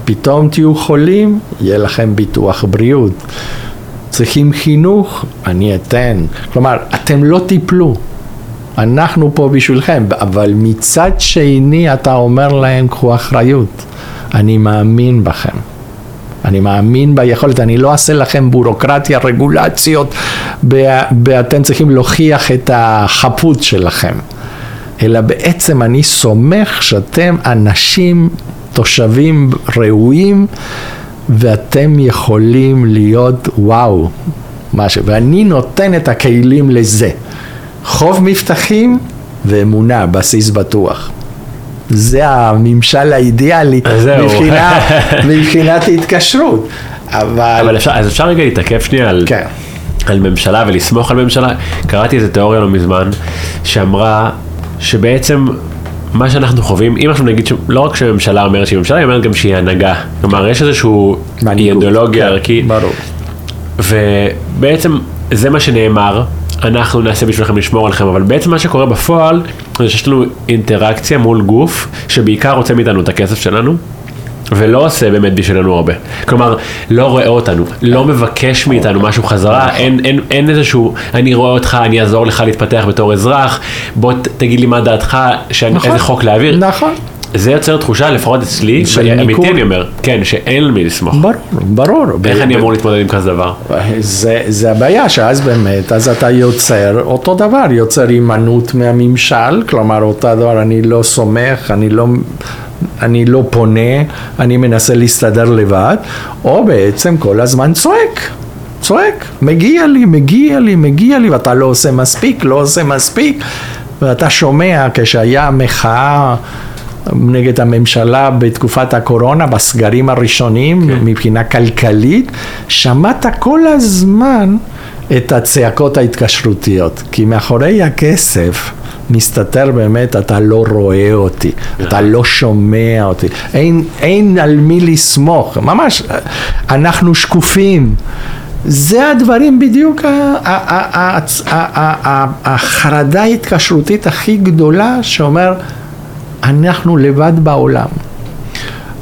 פתאום תהיו חולים, יהיה לכם ביטוח בריאות. צריכים חינוך, אני אתן. כלומר, אתם לא תיפלו. אנחנו פה בשבילכם, אבל מצד שני אתה אומר להם, קחו אחריות. אני מאמין בכם. אני מאמין ביכולת, אני לא אעשה לכם בירוקרטיה, רגולציות, ואתם צריכים להוכיח את החפות שלכם. אלא בעצם אני סומך שאתם אנשים, תושבים ראויים, ואתם יכולים להיות וואו, משהו, ואני נותן את הכלים לזה. חוב מבטחים ואמונה, בסיס בטוח. זה הממשל האידיאלי מבחינה, *laughs* מבחינת התקשרות. אבל... אבל אפשר, אז אפשר רגע להתעכב שנייה על, כן. על ממשלה ולסמוך על ממשלה. קראתי איזה תיאוריה לא מזמן, שאמרה שבעצם מה שאנחנו חווים, אם אנחנו נגיד שלא רק שהממשלה אומרת שהיא ממשלה, היא אומרת גם שהיא הנהגה. כלומר, יש איזשהו אידיאולוגיה כן, ערכית. ברור. ובעצם זה מה שנאמר, אנחנו נעשה בשבילכם לשמור עליכם, אבל בעצם מה שקורה בפועל, זה שיש לנו אינטראקציה מול גוף, שבעיקר רוצה מאיתנו את הכסף שלנו. ולא עושה באמת בשבילנו הרבה. כלומר, לא רואה אותנו, לא מבקש מאיתנו משהו חזרה, אין, אין, אין איזשהו, אני רואה אותך, אני אעזור לך להתפתח בתור אזרח, בוא ת, תגיד לי מה דעתך, שאני, נכון. איזה חוק להעביר. נכון. זה יוצר תחושה, לפחות אצלי, אמיתי. אני אומר, כן, שאין על מי לסמוך. ברור, ברור. איך ב- אני אמור להתמודד עם כזה דבר? זה, זה הבעיה שאז באמת, אז אתה יוצר אותו דבר, יוצר הימנעות מהממשל, כלומר אותו דבר, אני לא סומך, אני לא, אני לא פונה, אני מנסה להסתדר לבד, או בעצם כל הזמן צועק. צועק, מגיע לי, מגיע לי, מגיע לי, ואתה לא עושה מספיק, לא עושה מספיק, ואתה שומע כשהיה מחאה נגד הממשלה בתקופת הקורונה, בסגרים הראשונים, כן. מבחינה כלכלית, שמעת כל הזמן את הצעקות ההתקשרותיות, כי מאחורי הכסף מסתתר באמת, אתה לא רואה אותי, אתה לא שומע אותי, אין, אין על מי לסמוך, ממש, אנחנו שקופים. זה הדברים בדיוק, החרדה ההתקשרותית הכי גדולה שאומר, אנחנו לבד בעולם.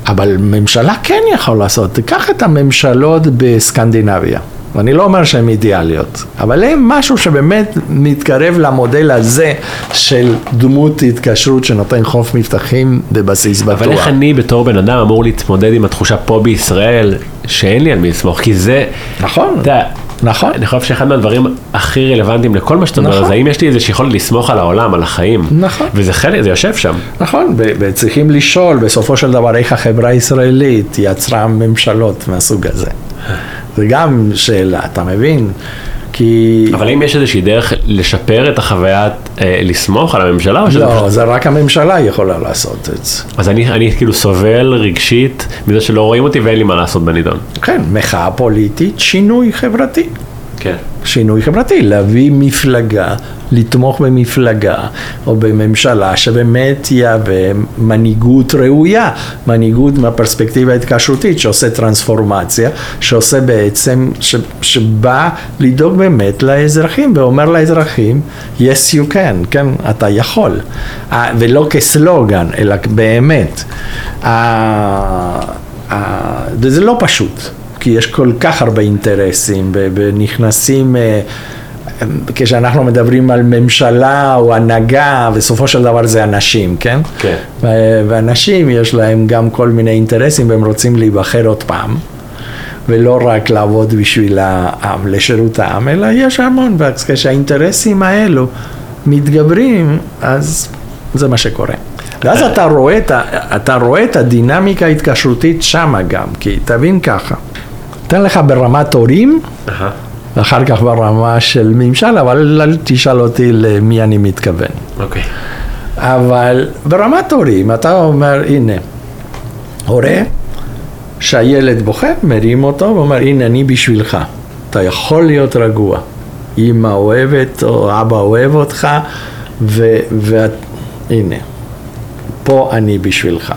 אבל ממשלה כן יכול לעשות, תיקח את הממשלות בסקנדינביה, ואני לא אומר שהן אידיאליות, אבל הן משהו שבאמת מתקרב למודל הזה של דמות התקשרות שנותן חוף מבטחים בבסיס בטוח. אבל איך אני בתור בן אדם אמור להתמודד עם התחושה פה בישראל, שאין לי על מי לסמוך, כי זה... נכון, אתה נכון. אני חושב שאחד מהדברים הכי רלוונטיים לכל מה שאתה אומר, נכון. זה האם יש לי איזושהי יכולת לסמוך על העולם, על החיים. נכון. וזה חלק, זה יושב שם. נכון, וצריכים לשאול בסופו של דבר איך החברה הישראלית יצרה ממשלות מהסוג הזה. זה גם שאלה, אתה מבין? כי... אבל האם יש איזושהי דרך לשפר את החוויה, אה, לסמוך על הממשלה, לא, פשוט... זה רק הממשלה יכולה לעשות את זה. אז אני, אני כאילו סובל רגשית מזה שלא רואים אותי ואין לי מה לעשות בנידון. כן, מחאה פוליטית, שינוי חברתי. כן. שינוי חברתי, להביא מפלגה, לתמוך במפלגה או בממשלה שבאמת יהווה מנהיגות ראויה, מנהיגות מהפרספקטיבה ההתקשרותית שעושה טרנספורמציה, שעושה בעצם, ש, שבא לדאוג באמת לאזרחים ואומר לאזרחים, yes you can, כן, אתה יכול, ולא כסלוגן, אלא באמת. וזה לא פשוט. כי יש כל כך הרבה אינטרסים ונכנסים, אה, כשאנחנו מדברים על ממשלה או הנהגה, בסופו של דבר זה אנשים, כן? כן. ואנשים יש להם גם כל מיני אינטרסים והם רוצים להיבחר עוד פעם. ולא רק לעבוד בשביל העם, לשירות העם, אלא יש המון, וכשהאינטרסים האלו מתגברים, אז זה מה שקורה. ואז אתה רואה, אתה רואה את הדינמיקה ההתקשרותית שמה גם, כי תבין ככה, אתן לך ברמת הורים, אהה. ואחר כך ברמה של ממשל, אבל אל תשאל אותי למי אני מתכוון. אוקיי. אבל ברמת הורים, אתה אומר, הנה, הורה שהילד בוכה, מרים אותו ואומר, הנה, אני בשבילך. אתה יכול להיות רגוע. אמא אוהבת או אבא אוהב אותך, והנה, פה אני בשבילך.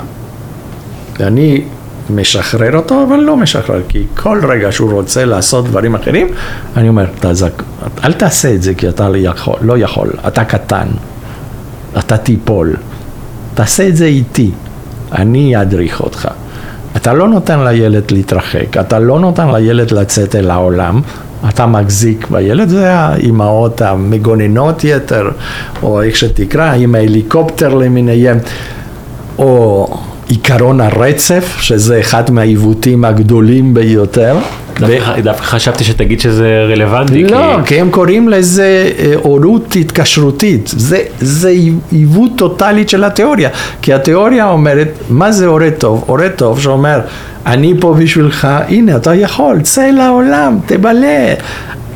ואני משחרר אותו, אבל לא משחרר, כי כל רגע שהוא רוצה לעשות דברים אחרים, אני אומר, תזק, אל תעשה את זה כי אתה לא יכול, לא יכול, אתה קטן, אתה תיפול, תעשה את זה איתי, אני אדריך אותך. אתה לא נותן לילד להתרחק, אתה לא נותן לילד לצאת אל העולם, אתה מחזיק בילד, זה האימהות המגוננות יתר, או איך שתקרא, עם ההליקופטר למיניהם, או עיקרון הרצף, שזה אחד מהעיוותים הגדולים ביותר. דווקא דווקא חשבתי שתגיד שזה רלוונטי. לא, כי... כי הם קוראים לזה אה, הורות התקשרותית. זה, זה עיוות טוטאלית של התיאוריה. כי התיאוריה אומרת, מה זה הורה טוב? הורה טוב שאומר, אני פה בשבילך, הנה, אתה יכול, צא לעולם, תבלה.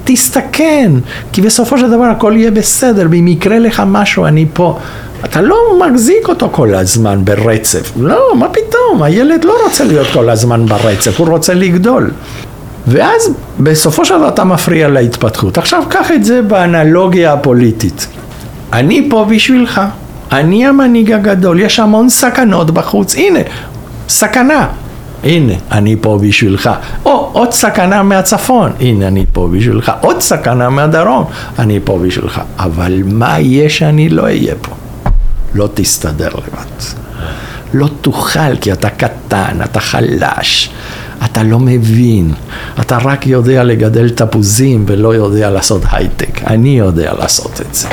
תסתכן, כי בסופו של דבר הכל יהיה בסדר, ואם יקרה לך משהו, אני פה. אתה לא מחזיק אותו כל הזמן ברצף. לא, מה פתאום, הילד לא רוצה להיות כל הזמן ברצף, הוא רוצה לגדול. ואז בסופו של דבר אתה מפריע להתפתחות. עכשיו קח את זה באנלוגיה הפוליטית. אני פה בשבילך, אני המנהיג הגדול, יש המון סכנות בחוץ, הנה, סכנה. הנה, אני פה בשבילך. או עוד סכנה מהצפון, הנה, אני פה בשבילך. עוד סכנה מהדרום, אני פה בשבילך. אבל מה יהיה שאני לא אהיה פה? לא תסתדר לבד. לא תוכל כי אתה קטן, אתה חלש, אתה לא מבין, אתה רק יודע לגדל תפוזים ולא יודע לעשות הייטק. אני יודע לעשות את זה.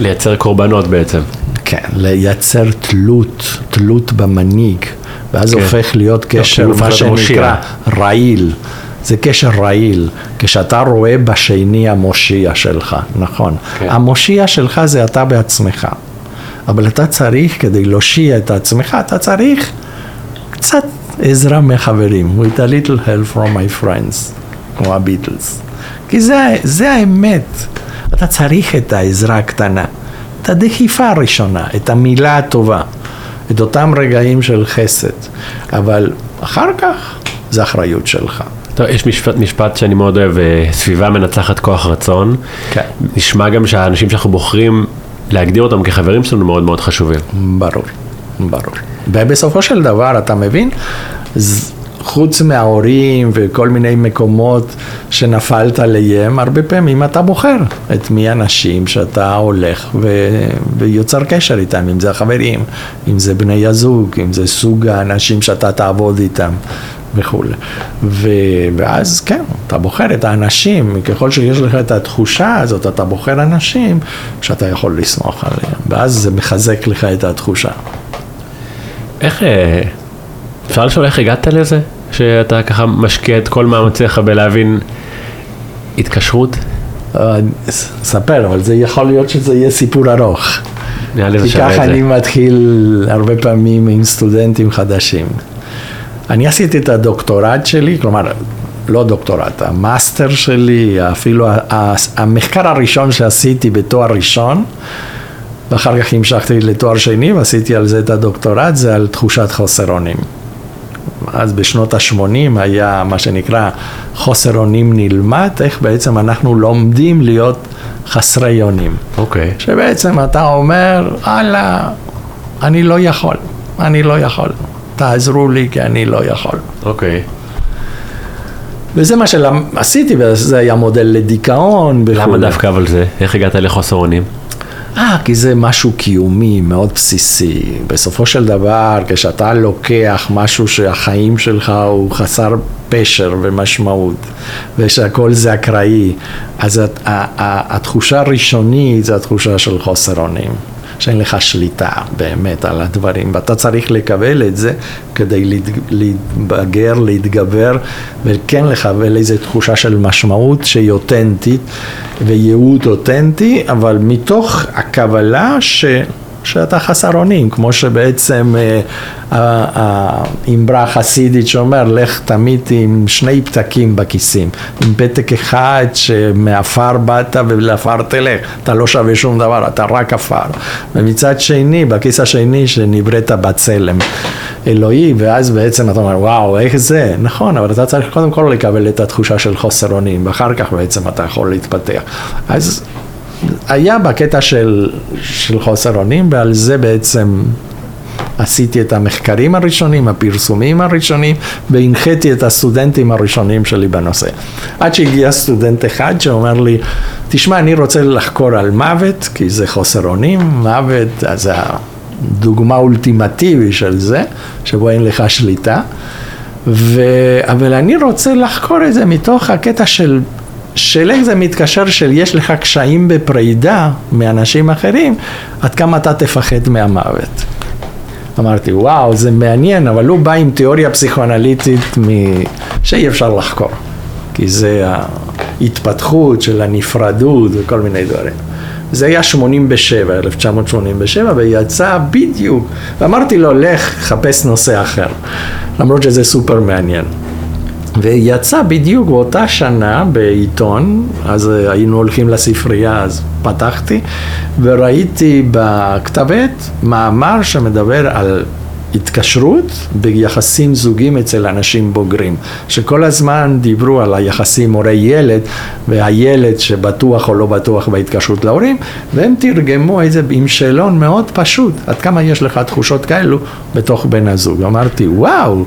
לייצר קורבנות בעצם. כן, לייצר תלות, תלות במנהיג, ואז כן. הופך להיות קשר, מה שנקרא. רעיל. זה קשר רעיל, כשאתה רואה בשני המושיע שלך, נכון. כן. המושיע שלך זה אתה בעצמך. אבל אתה צריך, כדי להושיע את עצמך, אתה צריך קצת עזרה מחברים. With a little help from my friends, כמו הביטלס. כי זה, זה האמת. אתה צריך את העזרה הקטנה, את הדחיפה הראשונה, את המילה הטובה, את אותם רגעים של חסד. אבל אחר כך זה אחריות שלך. טוב, יש משפט, משפט שאני מאוד אוהב, אה, סביבה מנצחת כוח רצון. כן. נשמע גם שהאנשים שאנחנו בוחרים להגדיר אותם כחברים שלנו מאוד מאוד חשובים. ברור, ברור. ובסופו של דבר, אתה מבין, חוץ מההורים וכל מיני מקומות שנפלת עליהם, הרבה פעמים אתה בוחר את מי האנשים שאתה הולך ו... ויוצר קשר איתם, אם זה החברים, אם זה בני הזוג, אם זה סוג האנשים שאתה תעבוד איתם. וכולי. ו... ואז כן, אתה בוחר את האנשים, ככל שיש לך את התחושה הזאת, אתה בוחר אנשים שאתה יכול לסמוך עליהם, ואז זה מחזק לך את התחושה. איך, אה, אפשר לשאול איך הגעת לזה? שאתה ככה משקיע את כל מאמציך בלהבין התקשרות? אה, ספר, אבל זה יכול להיות שזה יהיה סיפור ארוך. נראה לי זה כי שווה ככה את אני זה. מתחיל הרבה פעמים עם סטודנטים חדשים. אני עשיתי את הדוקטורט שלי, כלומר, לא דוקטורט, המאסטר שלי, אפילו המחקר הראשון שעשיתי בתואר ראשון, ואחר כך המשכתי לתואר שני ועשיתי על זה את הדוקטורט, זה על תחושת חוסר אונים. אז בשנות ה-80 היה מה שנקרא חוסר אונים נלמד, איך בעצם אנחנו לומדים להיות חסרי אונים. אוקיי. שבעצם אתה אומר, הלאה, אני לא יכול, אני לא יכול, תעזרו לי כי אני לא יכול. אוקיי. וזה מה שעשיתי, וזה היה מודל לדיכאון. למה וכולי. דווקא אבל זה? איך הגעת לחוסר אונים? אה, כי זה משהו קיומי מאוד בסיסי. בסופו של דבר, כשאתה לוקח משהו שהחיים שלך הוא חסר פשר ומשמעות, ושהכל זה אקראי, אז הת- התחושה הראשונית זה התחושה של חוסר אונים. שאין לך שליטה באמת על הדברים, ואתה צריך לקבל את זה כדי להתבגר, להתגבר, וכן לקבל איזו תחושה של משמעות שהיא אותנטית וייעוד אותנטי, אבל מתוך הקבלה ש... שאתה חסר אונים, כמו שבעצם אה, האמרה החסידית שאומר, לך תמיד עם שני פתקים בכיסים, עם פתק אחד שמעפר באת ולעפר תלך, אתה לא שווה שום דבר, אתה רק עפר. ומצד שני, בכיס השני שנבראת בצלם אלוהי, ואז בעצם אתה אומר, וואו, איך זה? נכון, אבל אתה צריך קודם כל לקבל את התחושה של חוסר אונים, ואחר כך בעצם אתה יכול להתפתח. אז היה בקטע של, של חוסר אונים, ועל זה בעצם עשיתי את המחקרים הראשונים, הפרסומים הראשונים, והנחיתי את הסטודנטים הראשונים שלי בנושא. עד שהגיע סטודנט אחד שאומר לי, תשמע, אני רוצה לחקור על מוות, כי זה חוסר אונים, מוות, אז הדוגמה האולטימטיבי של זה, שבו אין לך שליטה. ו... אבל אני רוצה לחקור את זה מתוך הקטע של של איך זה מתקשר של יש לך קשיים בפרידה מאנשים אחרים, עד כמה אתה תפחד מהמוות. אמרתי, וואו, זה מעניין, אבל הוא בא עם תיאוריה פסיכואנליטית מ... שאי אפשר לחקור, כי זה ההתפתחות של הנפרדות וכל מיני דברים. זה היה 87, 1987, ויצא בדיוק, ואמרתי לו, לך, חפש נושא אחר, למרות שזה סופר מעניין. ויצא בדיוק באותה שנה בעיתון, אז היינו הולכים לספרייה, אז פתחתי, וראיתי בכתב עת מאמר שמדבר על התקשרות ביחסים זוגיים אצל אנשים בוגרים, שכל הזמן דיברו על היחסים הורי-ילד והילד שבטוח או לא בטוח בהתקשרות להורים, והם תרגמו את זה עם שאלון מאוד פשוט, עד כמה יש לך תחושות כאלו בתוך בן הזוג. אמרתי, וואו,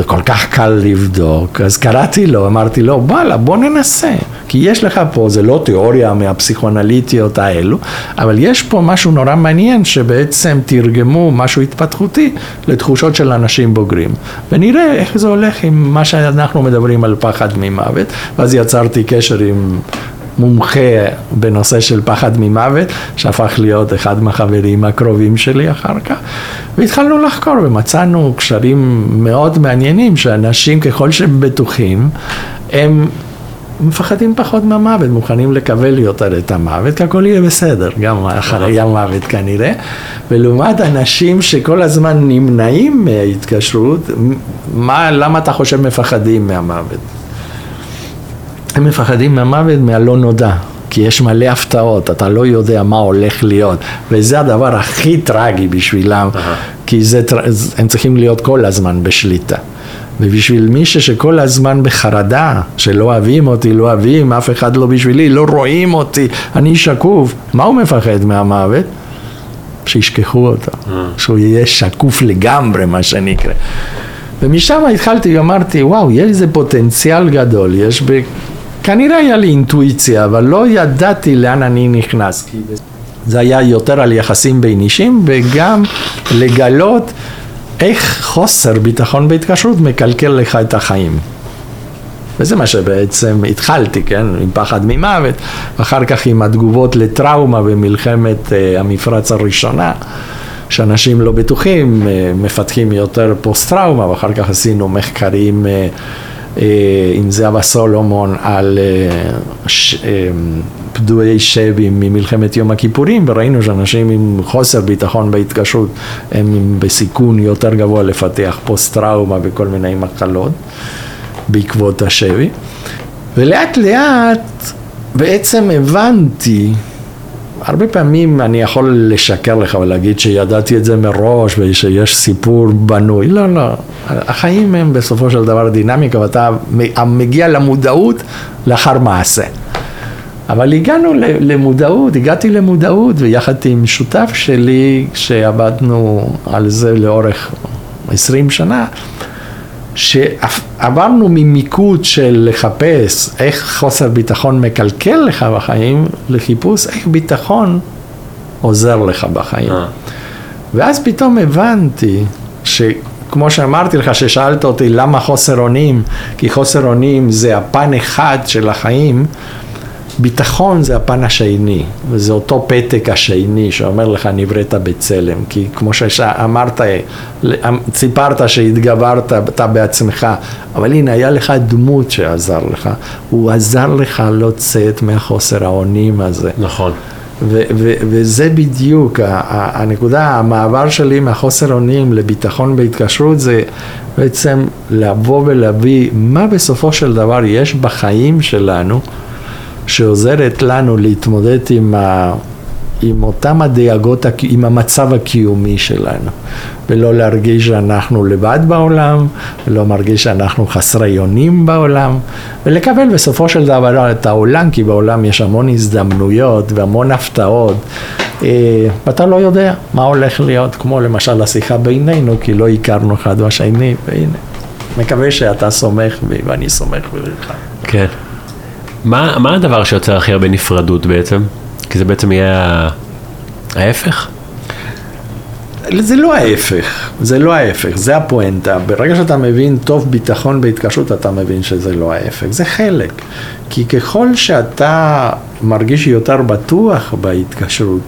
זה כל כך קל לבדוק, אז קראתי לו, אמרתי לו, וואלה, בוא ננסה, כי יש לך פה, זה לא תיאוריה מהפסיכואנליטיות האלו, אבל יש פה משהו נורא מעניין שבעצם תרגמו משהו התפתחותי לתחושות של אנשים בוגרים, ונראה איך זה הולך עם מה שאנחנו מדברים על פחד ממוות, ואז יצרתי קשר עם מומחה בנושא של פחד ממוות, שהפך להיות אחד מהחברים הקרובים שלי אחר כך, והתחלנו לחקור ומצאנו קשרים מאוד מעניינים, שאנשים ככל שהם בטוחים, הם מפחדים פחות מהמוות, מוכנים לקבל יותר את המוות, כי הכל יהיה בסדר, גם אחרי המוות כנראה. ולעומת אנשים שכל הזמן נמנעים מההתקשרות, מה, למה אתה חושב מפחדים מהמוות? הם מפחדים מהמוות מהלא נודע, כי יש מלא הפתעות, אתה לא יודע מה הולך להיות, וזה הדבר הכי טרגי בשבילם, uh-huh. כי זה, הם צריכים להיות כל הזמן בשליטה. ובשביל מישהו שכל הזמן בחרדה, שלא אוהבים אותי, לא אוהבים, אף אחד לא בשבילי, לא רואים אותי, אני שקוף, מה הוא מפחד מהמוות? שישכחו אותו, uh-huh. שהוא יהיה שקוף לגמרי, מה שנקרא. ומשם התחלתי ואמרתי, וואו, יש איזה פוטנציאל גדול, יש ב... כנראה היה לי אינטואיציה, אבל לא ידעתי לאן אני נכנס. זה היה יותר על יחסים בין אישים, וגם לגלות איך חוסר ביטחון בהתקשרות מקלקל לך את החיים. וזה מה שבעצם התחלתי, כן, עם פחד ממוות, אחר כך עם התגובות לטראומה במלחמת uh, המפרץ הראשונה, שאנשים לא בטוחים, uh, מפתחים יותר פוסט-טראומה, ואחר כך עשינו מחקרים אה, עם זהבה סולומון על אה, אה, פדויי שבי ממלחמת יום הכיפורים וראינו שאנשים עם חוסר ביטחון בהתקשרות הם בסיכון יותר גבוה לפתח פוסט טראומה וכל מיני מחלות בעקבות השבי. ולאט לאט בעצם הבנתי הרבה פעמים אני יכול לשקר לך ולהגיד שידעתי את זה מראש ושיש סיפור בנוי, לא, לא, החיים הם בסופו של דבר דינמיקה ואתה מגיע למודעות לאחר מעשה. אבל הגענו למודעות, הגעתי למודעות ויחד עם שותף שלי שעבדנו על זה לאורך עשרים שנה, שעברנו ממיקוד של לחפש איך חוסר ביטחון מקלקל לך בחיים, לחיפוש איך ביטחון עוזר לך בחיים. אה. ואז פתאום הבנתי שכמו שאמרתי לך, ששאלת אותי למה חוסר אונים, כי חוסר אונים זה הפן אחד של החיים, ביטחון זה הפן השני, וזה אותו פתק השני שאומר לך נבראת בצלם, כי כמו שאמרת, סיפרת שהתגברת אתה בעצמך, אבל הנה היה לך דמות שעזר לך, הוא עזר לך לצאת מהחוסר האונים הזה. נכון. ו- ו- וזה בדיוק הנקודה, המעבר שלי מהחוסר אונים לביטחון בהתקשרות זה בעצם לבוא ולהביא מה בסופו של דבר יש בחיים שלנו שעוזרת לנו להתמודד עם, ה, עם אותם הדאגות, עם המצב הקיומי שלנו, ולא להרגיש שאנחנו לבד בעולם, ולא מרגיש שאנחנו חסרי אונים בעולם, ולקבל בסופו של דבר את העולם, כי בעולם יש המון הזדמנויות והמון הפתעות. ואתה לא יודע מה הולך להיות, כמו למשל השיחה בינינו, כי לא הכרנו אחד בשני, והנה. מקווה שאתה סומך בי ואני סומך בך. כן. מה, מה הדבר שיוצר הכי הרבה נפרדות בעצם? כי זה בעצם יהיה ההפך? זה לא ההפך, זה לא ההפך, זה הפואנטה. ברגע שאתה מבין טוב ביטחון בהתקשרות, אתה מבין שזה לא ההפך, זה חלק. כי ככל שאתה מרגיש יותר בטוח בהתקשרות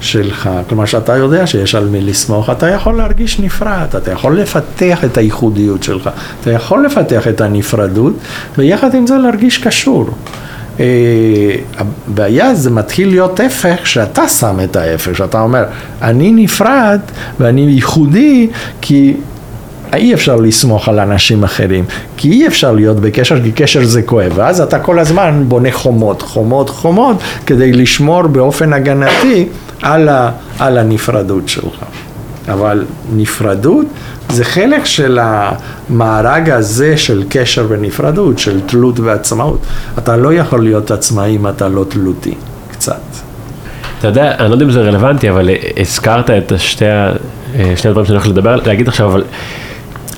שלך, כלומר שאתה יודע שיש על מי לסמוך, אתה יכול להרגיש נפרד, אתה יכול לפתח את הייחודיות שלך, אתה יכול לפתח את הנפרדות, ויחד עם זה להרגיש קשור. אה, הבעיה זה מתחיל להיות הפך שאתה שם את ההפך, שאתה אומר, אני נפרד ואני ייחודי כי אי אפשר לסמוך על אנשים אחרים, כי אי אפשר להיות בקשר, כי קשר זה כואב, ואז אתה כל הזמן בונה חומות, חומות, חומות, כדי לשמור באופן הגנתי על, ה, על הנפרדות שלך. אבל נפרדות זה חלק של המארג הזה של קשר ונפרדות, של תלות ועצמאות. אתה לא יכול להיות עצמאי אם אתה לא תלותי, קצת. אתה יודע, אני לא יודע אם זה רלוונטי, אבל הזכרת את שתי, שני הדברים שאני הולך לדבר, להגיד עכשיו, אבל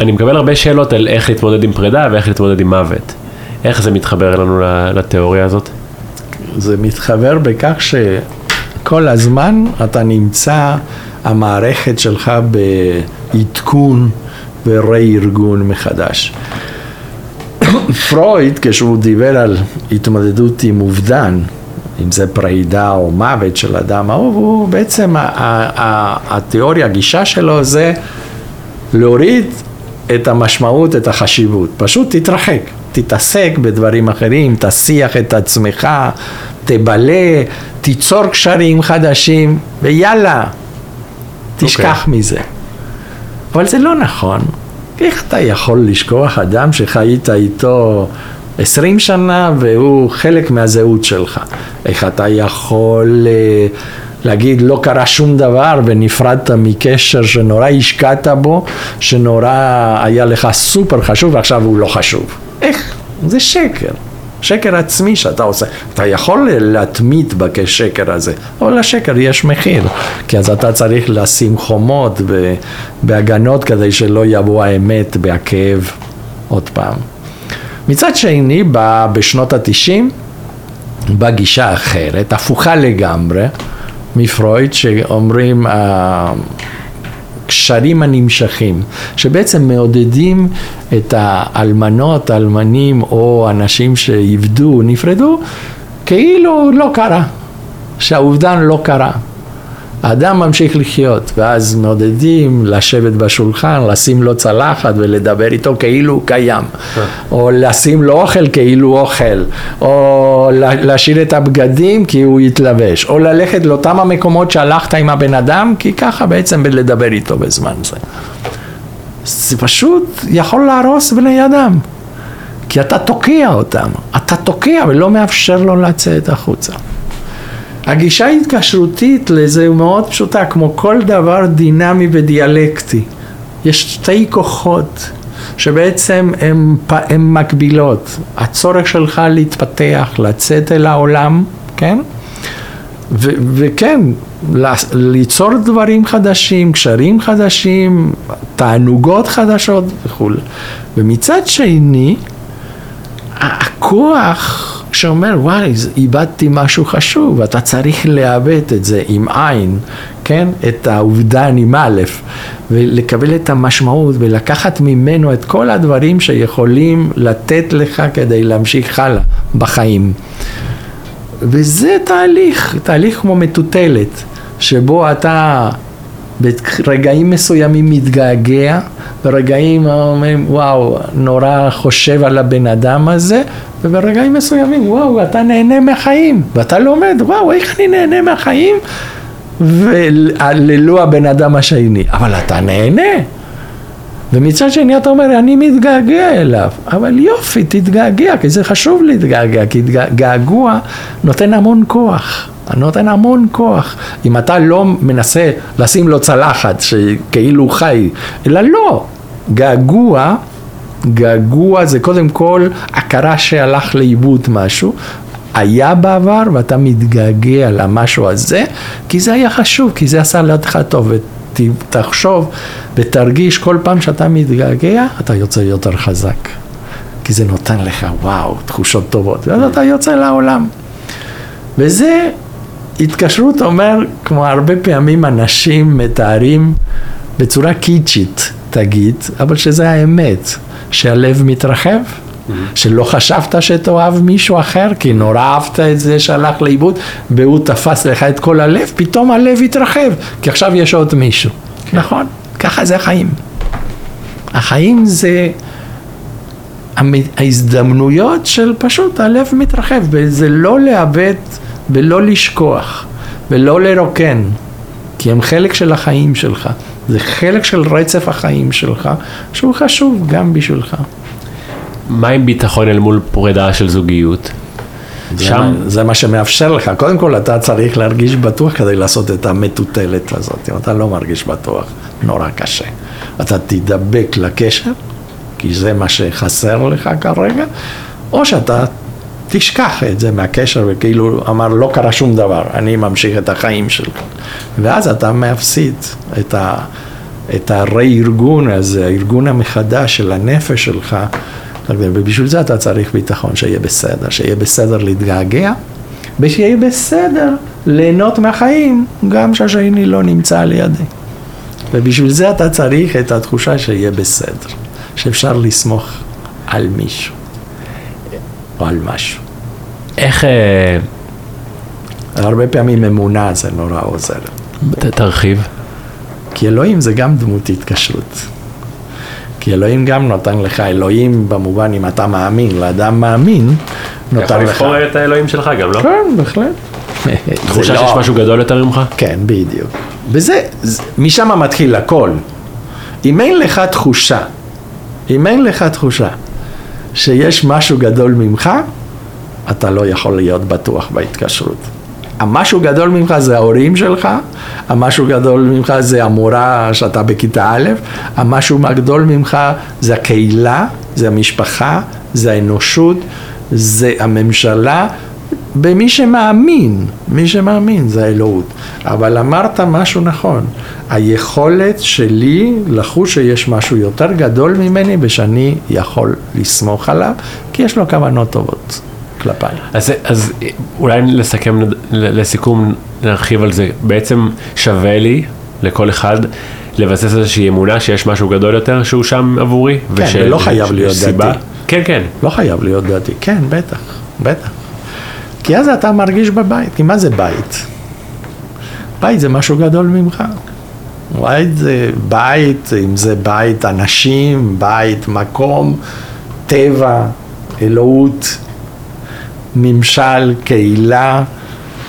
אני מקבל הרבה שאלות על איך להתמודד עם פרידה ואיך להתמודד עם מוות. איך זה מתחבר לנו לתיאוריה הזאת? זה מתחבר בכך שכל הזמן אתה נמצא, המערכת שלך בעדכון ורה-ארגון מחדש. *coughs* פרויד, כשהוא דיבר על התמודדות עם אובדן, אם זה פרידה או מוות של אדם אהוב, הוא בעצם, התיאוריה, הגישה שלו זה להוריד את המשמעות, את החשיבות. פשוט תתרחק, תתעסק בדברים אחרים, תסיח את עצמך, תבלה, תיצור קשרים חדשים, ויאללה, תשכח okay. מזה. אבל זה לא נכון. איך אתה יכול לשכוח אדם שחיית איתו עשרים שנה והוא חלק מהזהות שלך? איך אתה יכול... Uh, להגיד לא קרה שום דבר ונפרדת מקשר שנורא השקעת בו, שנורא היה לך סופר חשוב ועכשיו הוא לא חשוב. איך? זה שקר. שקר עצמי שאתה עושה. אתה יכול להתמיד בשקר הזה, אבל לשקר יש מחיר, כי אז אתה צריך לשים חומות בהגנות כדי שלא יבוא האמת בהכאב עוד פעם. מצד שני, בשנות התשעים, בגישה אחרת, הפוכה לגמרי, מפרויד שאומרים הקשרים הנמשכים, שבעצם מעודדים את האלמנות, האלמנים או אנשים שאיבדו, נפרדו, כאילו לא קרה, שהאובדן לא קרה. האדם ממשיך לחיות, ואז מעודדים לשבת בשולחן, לשים לו צלחת ולדבר איתו כאילו הוא קיים, או לשים לו אוכל כאילו הוא אוכל, או להשאיר את הבגדים כי הוא יתלבש, או ללכת לאותם המקומות שהלכת עם הבן אדם, כי ככה בעצם לדבר איתו בזמן זה. זה פשוט יכול להרוס בני אדם, כי אתה תוקע אותם, אתה תוקע ולא מאפשר לו לצאת החוצה. הגישה ההתקשרותית לזה היא מאוד פשוטה, כמו כל דבר דינמי ודיאלקטי. יש שתי כוחות שבעצם הן מקבילות. הצורך שלך להתפתח, לצאת אל העולם, כן? ו- וכן, ליצור דברים חדשים, קשרים חדשים, תענוגות חדשות וכולי. ומצד שני, הכוח שאומר, וואי, איבדתי משהו חשוב, אתה צריך לאבד את זה עם עין, כן? את האובדן עם א', ולקבל את המשמעות ולקחת ממנו את כל הדברים שיכולים לתת לך כדי להמשיך הלאה בחיים. וזה תהליך, תהליך כמו מטוטלת, שבו אתה ברגעים מסוימים מתגעגע, ברגעים אומרים, וואו, נורא חושב על הבן אדם הזה, וברגעים מסוימים, וואו, אתה נהנה מהחיים, ואתה לומד, וואו, איך אני נהנה מהחיים, וללא הבן אדם השני, אבל אתה נהנה. ומצד שני אתה אומר, אני מתגעגע אליו, אבל יופי, תתגעגע, כי זה חשוב להתגעגע, כי געגוע נותן המון כוח. נותן המון כוח. אם אתה לא מנסה לשים לו צלחת שכאילו חי, אלא לא, געגוע, געגוע זה קודם כל הכרה שהלך לאיבוד משהו, היה בעבר ואתה מתגעגע למשהו הזה, כי זה היה חשוב, כי זה עשה לך טוב. ותחשוב ותרגיש כל פעם שאתה מתגעגע, אתה יוצא יותר חזק. כי זה נותן לך, וואו, תחושות טובות. ואז אתה יוצא לעולם. וזה, התקשרות אומר, כמו הרבה פעמים אנשים מתארים בצורה קיצ'ית, תגיד, אבל שזה האמת, שהלב מתרחב. שלא חשבת שתאהב מישהו אחר, כי נורא אהבת את זה שהלך לאיבוד, והוא תפס לך את כל הלב, פתאום הלב התרחב, כי עכשיו יש עוד מישהו. כן. נכון? ככה זה החיים. החיים זה ההזדמנויות של פשוט הלב מתרחב, וזה לא לאבד ולא לשכוח ולא לרוקן, כי הם חלק של החיים שלך. זה חלק של רצף החיים שלך, שהוא חשוב גם בשבילך. מה עם ביטחון אל מול פרידה של זוגיות? זה שם... מה, זה מה שמאפשר לך. קודם כל אתה צריך להרגיש בטוח כדי לעשות את המטוטלת הזאת. אם אתה לא מרגיש בטוח, נורא קשה. אתה תדבק לקשר, כי זה מה שחסר לך כרגע, או שאתה תשכח את זה מהקשר וכאילו אמר לא קרה שום דבר, אני ממשיך את החיים שלך. ואז אתה מפסיד את, ה, את הרה-ארגון הזה, הארגון המחדש של הנפש שלך. ובשביל זה אתה צריך ביטחון, שיהיה בסדר, שיהיה בסדר להתגעגע, ושיהיה בסדר ליהנות מהחיים, גם שהשני לא נמצא לידי. ובשביל זה אתה צריך את התחושה שיהיה בסדר, שאפשר לסמוך על מישהו, או על משהו. איך... אה, הרבה פעמים אמונה זה נורא עוזר. תרחיב. כי אלוהים זה גם דמות התקשרות. כי אלוהים גם נותן לך, אלוהים במובן אם אתה מאמין, לאדם מאמין, נותן לך. יכול לבחור את האלוהים שלך גם, לא? כן, בהחלט. תחושה שיש לא- משהו גדול יותר ממך? כן, בדיוק. וזה, משם מתחיל הכל. אם אין לך תחושה, אם אין לך תחושה שיש משהו גדול ממך, אתה לא יכול להיות בטוח בהתקשרות. המשהו גדול ממך זה ההורים שלך, המשהו גדול ממך זה המורה שאתה בכיתה א', המשהו הגדול ממך זה הקהילה, זה המשפחה, זה האנושות, זה הממשלה, במי שמאמין, מי שמאמין זה האלוהות. אבל אמרת משהו נכון, היכולת שלי לחוש שיש משהו יותר גדול ממני ושאני יכול לסמוך עליו, כי יש לו כוונות טובות. כלפיי. אז, אז אולי לסכם, לסיכום, נרחיב על זה. בעצם שווה לי, לכל אחד, לבסס איזושהי אמונה שיש משהו גדול יותר שהוא שם עבורי. כן, ושל, ולא חייב להיות סיבה. דתי. כן, כן. לא חייב להיות דתי. כן, בטח, בטח. כי אז אתה מרגיש בבית. כי מה זה בית? בית זה משהו גדול ממך. בית זה בית, אם זה בית אנשים, בית מקום, טבע, אלוהות, ממשל, קהילה,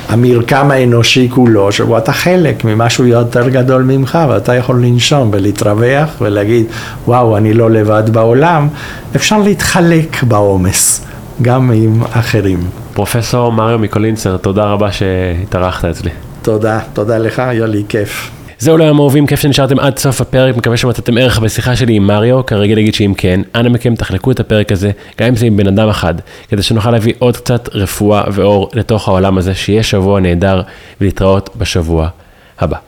המרקם האנושי כולו, שבו אתה חלק ממשהו יותר גדול ממך, ואתה יכול לנשום ולהתרווח ולהגיד, וואו, אני לא לבד בעולם, אפשר להתחלק בעומס, גם עם אחרים. פרופסור מריו מיקולינסר, תודה רבה שהתארחת אצלי. תודה, תודה לך, היה לי כיף. זהו לעולם אהובים, כיף שנשארתם עד סוף הפרק, מקווה שמצאתם ערך בשיחה שלי עם מריו, כרגע להגיד שאם כן, אנא מכם תחלקו את הפרק הזה, גם אם זה עם בן אדם אחד, כדי שנוכל להביא עוד קצת רפואה ואור לתוך העולם הזה, שיהיה שבוע נהדר, ולהתראות בשבוע הבא.